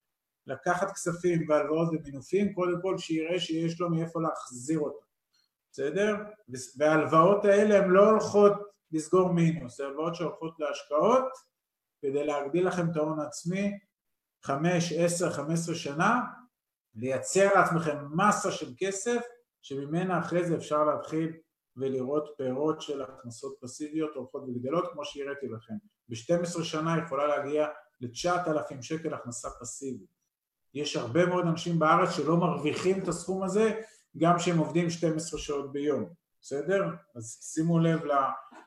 לקחת כספים והלוואות ומינופים, קודם כל שיראה שיש לו מאיפה להחזיר אותם. בסדר? וההלוואות האלה הן לא הולכות לסגור מינוס, זה הלוואות שהולכות להשקעות כדי להגדיל לכם את ההון העצמי, חמש, עשר, חמש עשרה שנה, לייצר לעצמכם מסה של כסף שממנה אחרי זה אפשר להתחיל ולראות פירות של הכנסות פסיביות הולכות וגדלות כמו שהראיתי לכם. ב-12 שנה יכולה להגיע ל-9,000 שקל הכנסה פסיבית. יש הרבה מאוד אנשים בארץ שלא מרוויחים את הסכום הזה גם שהם עובדים 12 שעות ביום, בסדר? אז שימו לב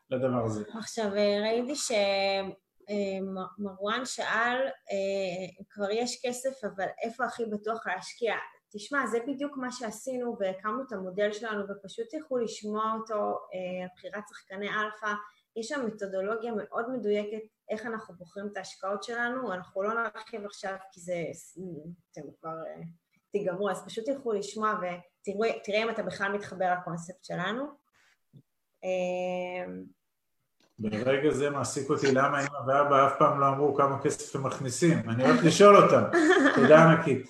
לדבר הזה. עכשיו, ראיתי שמרואן שאל, כבר יש כסף, אבל איפה הכי בטוח להשקיע? תשמע, זה בדיוק מה שעשינו והקמנו את המודל שלנו ופשוט תלכו לשמוע אותו, בחירת שחקני אלפא, יש שם מתודולוגיה מאוד מדויקת איך אנחנו בוחרים את ההשקעות שלנו, אנחנו לא נרחיב עכשיו כי זה, אתם כבר תיגמרו, אז פשוט תלכו לשמוע ותראה אם אתה בכלל מתחבר לקונספט שלנו. ברגע זה מעסיק אותי למה אמא ואבא אף פעם לא אמרו כמה כסף הם מכניסים, אני הולך לשאול אותם, תודה ענקית.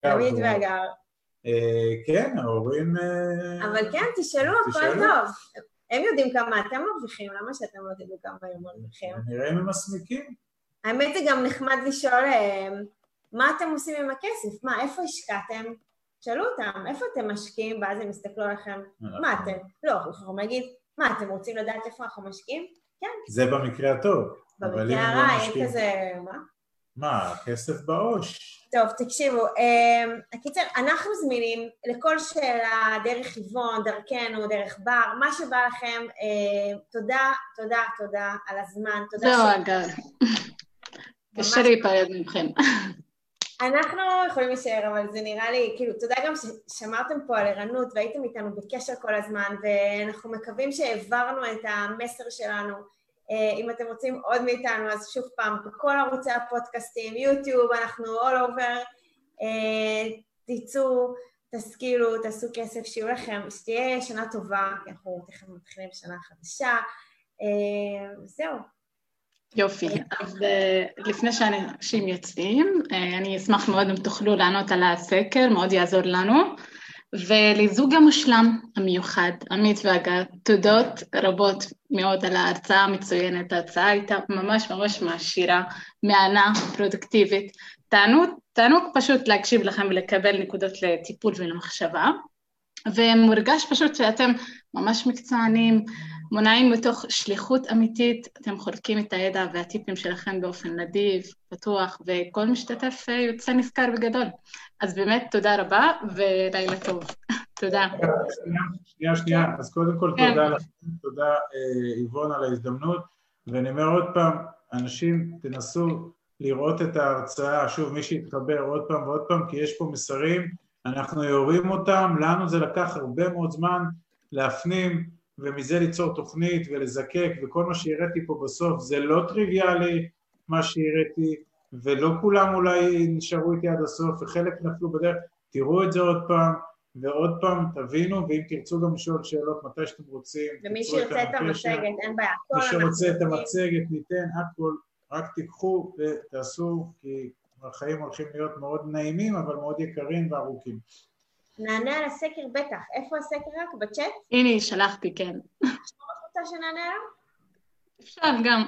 תמיד והגר. כן, ההורים... אבל כן, תשאלו, הכל טוב. הם יודעים כמה אתם מרוויחים, למה שאתם לא תדעו כמה הם מרוויחים? נראה אם הם מסמיקים. האמת זה גם נחמד לשאול אה, מה אתם עושים עם הכסף, מה, איפה השקעתם? שאלו אותם, איפה אתם משקיעים? ואז הם יסתכלו עליכם, מה אתם? לא, אנחנו יכולים להגיד, מה, אתם רוצים לדעת איפה אנחנו משקיעים? כן, זה במקרה הטוב. אם במקרה לא הרע משקיעים- כזה, מה? מה, כסף בעו"ש. טוב, תקשיבו, אה, הקיצר, אנחנו זמינים לכל שאלה, דרך היוון, דרכנו, דרך בר, מה שבא לכם, אה, תודה, תודה, תודה על הזמן, תודה זהו ש- אגב. ממש- קשה להיפרד מכם. אנחנו יכולים להישאר, אבל זה נראה לי, כאילו, תודה גם ששמרתם פה על ערנות והייתם איתנו בקשר כל הזמן, ואנחנו מקווים שהעברנו את המסר שלנו. אה, אם אתם רוצים עוד מאיתנו, אז שוב פעם, בכל ערוצי הפודקאסטים, יוטיוב, אנחנו all over, אה, תצאו, תשכילו, תעשו כסף, שיהיו לכם, שתהיה שנה טובה, כי אנחנו תכף מתחילים שנה חדשה. אה, זהו. יופי. אז אה, לפני שאנשים יוצאים, אה, אני אשמח מאוד אם תוכלו לענות על הסקר, מאוד יעזור לנו. ולזוג המושלם המיוחד, עמית והגר, תודות רבות מאוד על ההרצאה המצוינת. ההרצאה הייתה ממש ממש מעשירה, מהנה, פרודוקטיבית. תענוג, תענוג פשוט להקשיב לכם ולקבל נקודות לטיפול ולמחשבה. ומורגש פשוט שאתם ממש מקצוענים, מונעים מתוך שליחות אמיתית, אתם חולקים את הידע והטיפים שלכם באופן נדיב, פתוח, וכל משתתף אה, יוצא נשכר בגדול. אז באמת תודה רבה ולילה טוב. תודה. שנייה, שנייה, אז קודם כל כן. תודה לכם, תודה אה, איבון על ההזדמנות, ואני אומר עוד פעם, אנשים תנסו לראות את ההרצאה, שוב מי שיתחבר עוד פעם ועוד פעם, כי יש פה מסרים, אנחנו יורים אותם, לנו זה לקח הרבה מאוד זמן להפנים ומזה ליצור תוכנית ולזקק, וכל מה שהראיתי פה בסוף זה לא טריוויאלי מה שהראיתי, ולא כולם אולי נשארו איתי עד הסוף, וחלק נפלו בדרך, תראו את זה עוד פעם, ועוד פעם תבינו, ואם תרצו גם לשאול שאלות מתי שאתם רוצים, ומי שירצה את. המצגת, אין בעיה. מי שרוצה את. המצגת ניתן הכל, רק תיקחו ותעשו, כי החיים הולכים להיות מאוד נעימים, אבל מאוד יקרים וארוכים. נענה על הסקר בטח. איפה הסקר רק? בצ'אט? הנה, שלחתי, כן. רוצה שנענה עליו? אפשר גם.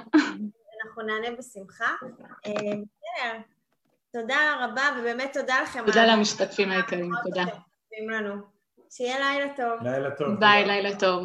אנחנו נענה בשמחה. אה, בסדר. תודה רבה, ובאמת תודה לכם. תודה למשתתפים היקרים, תודה. שיהיה לילה טוב. לילה טוב. ביי, לילה טוב.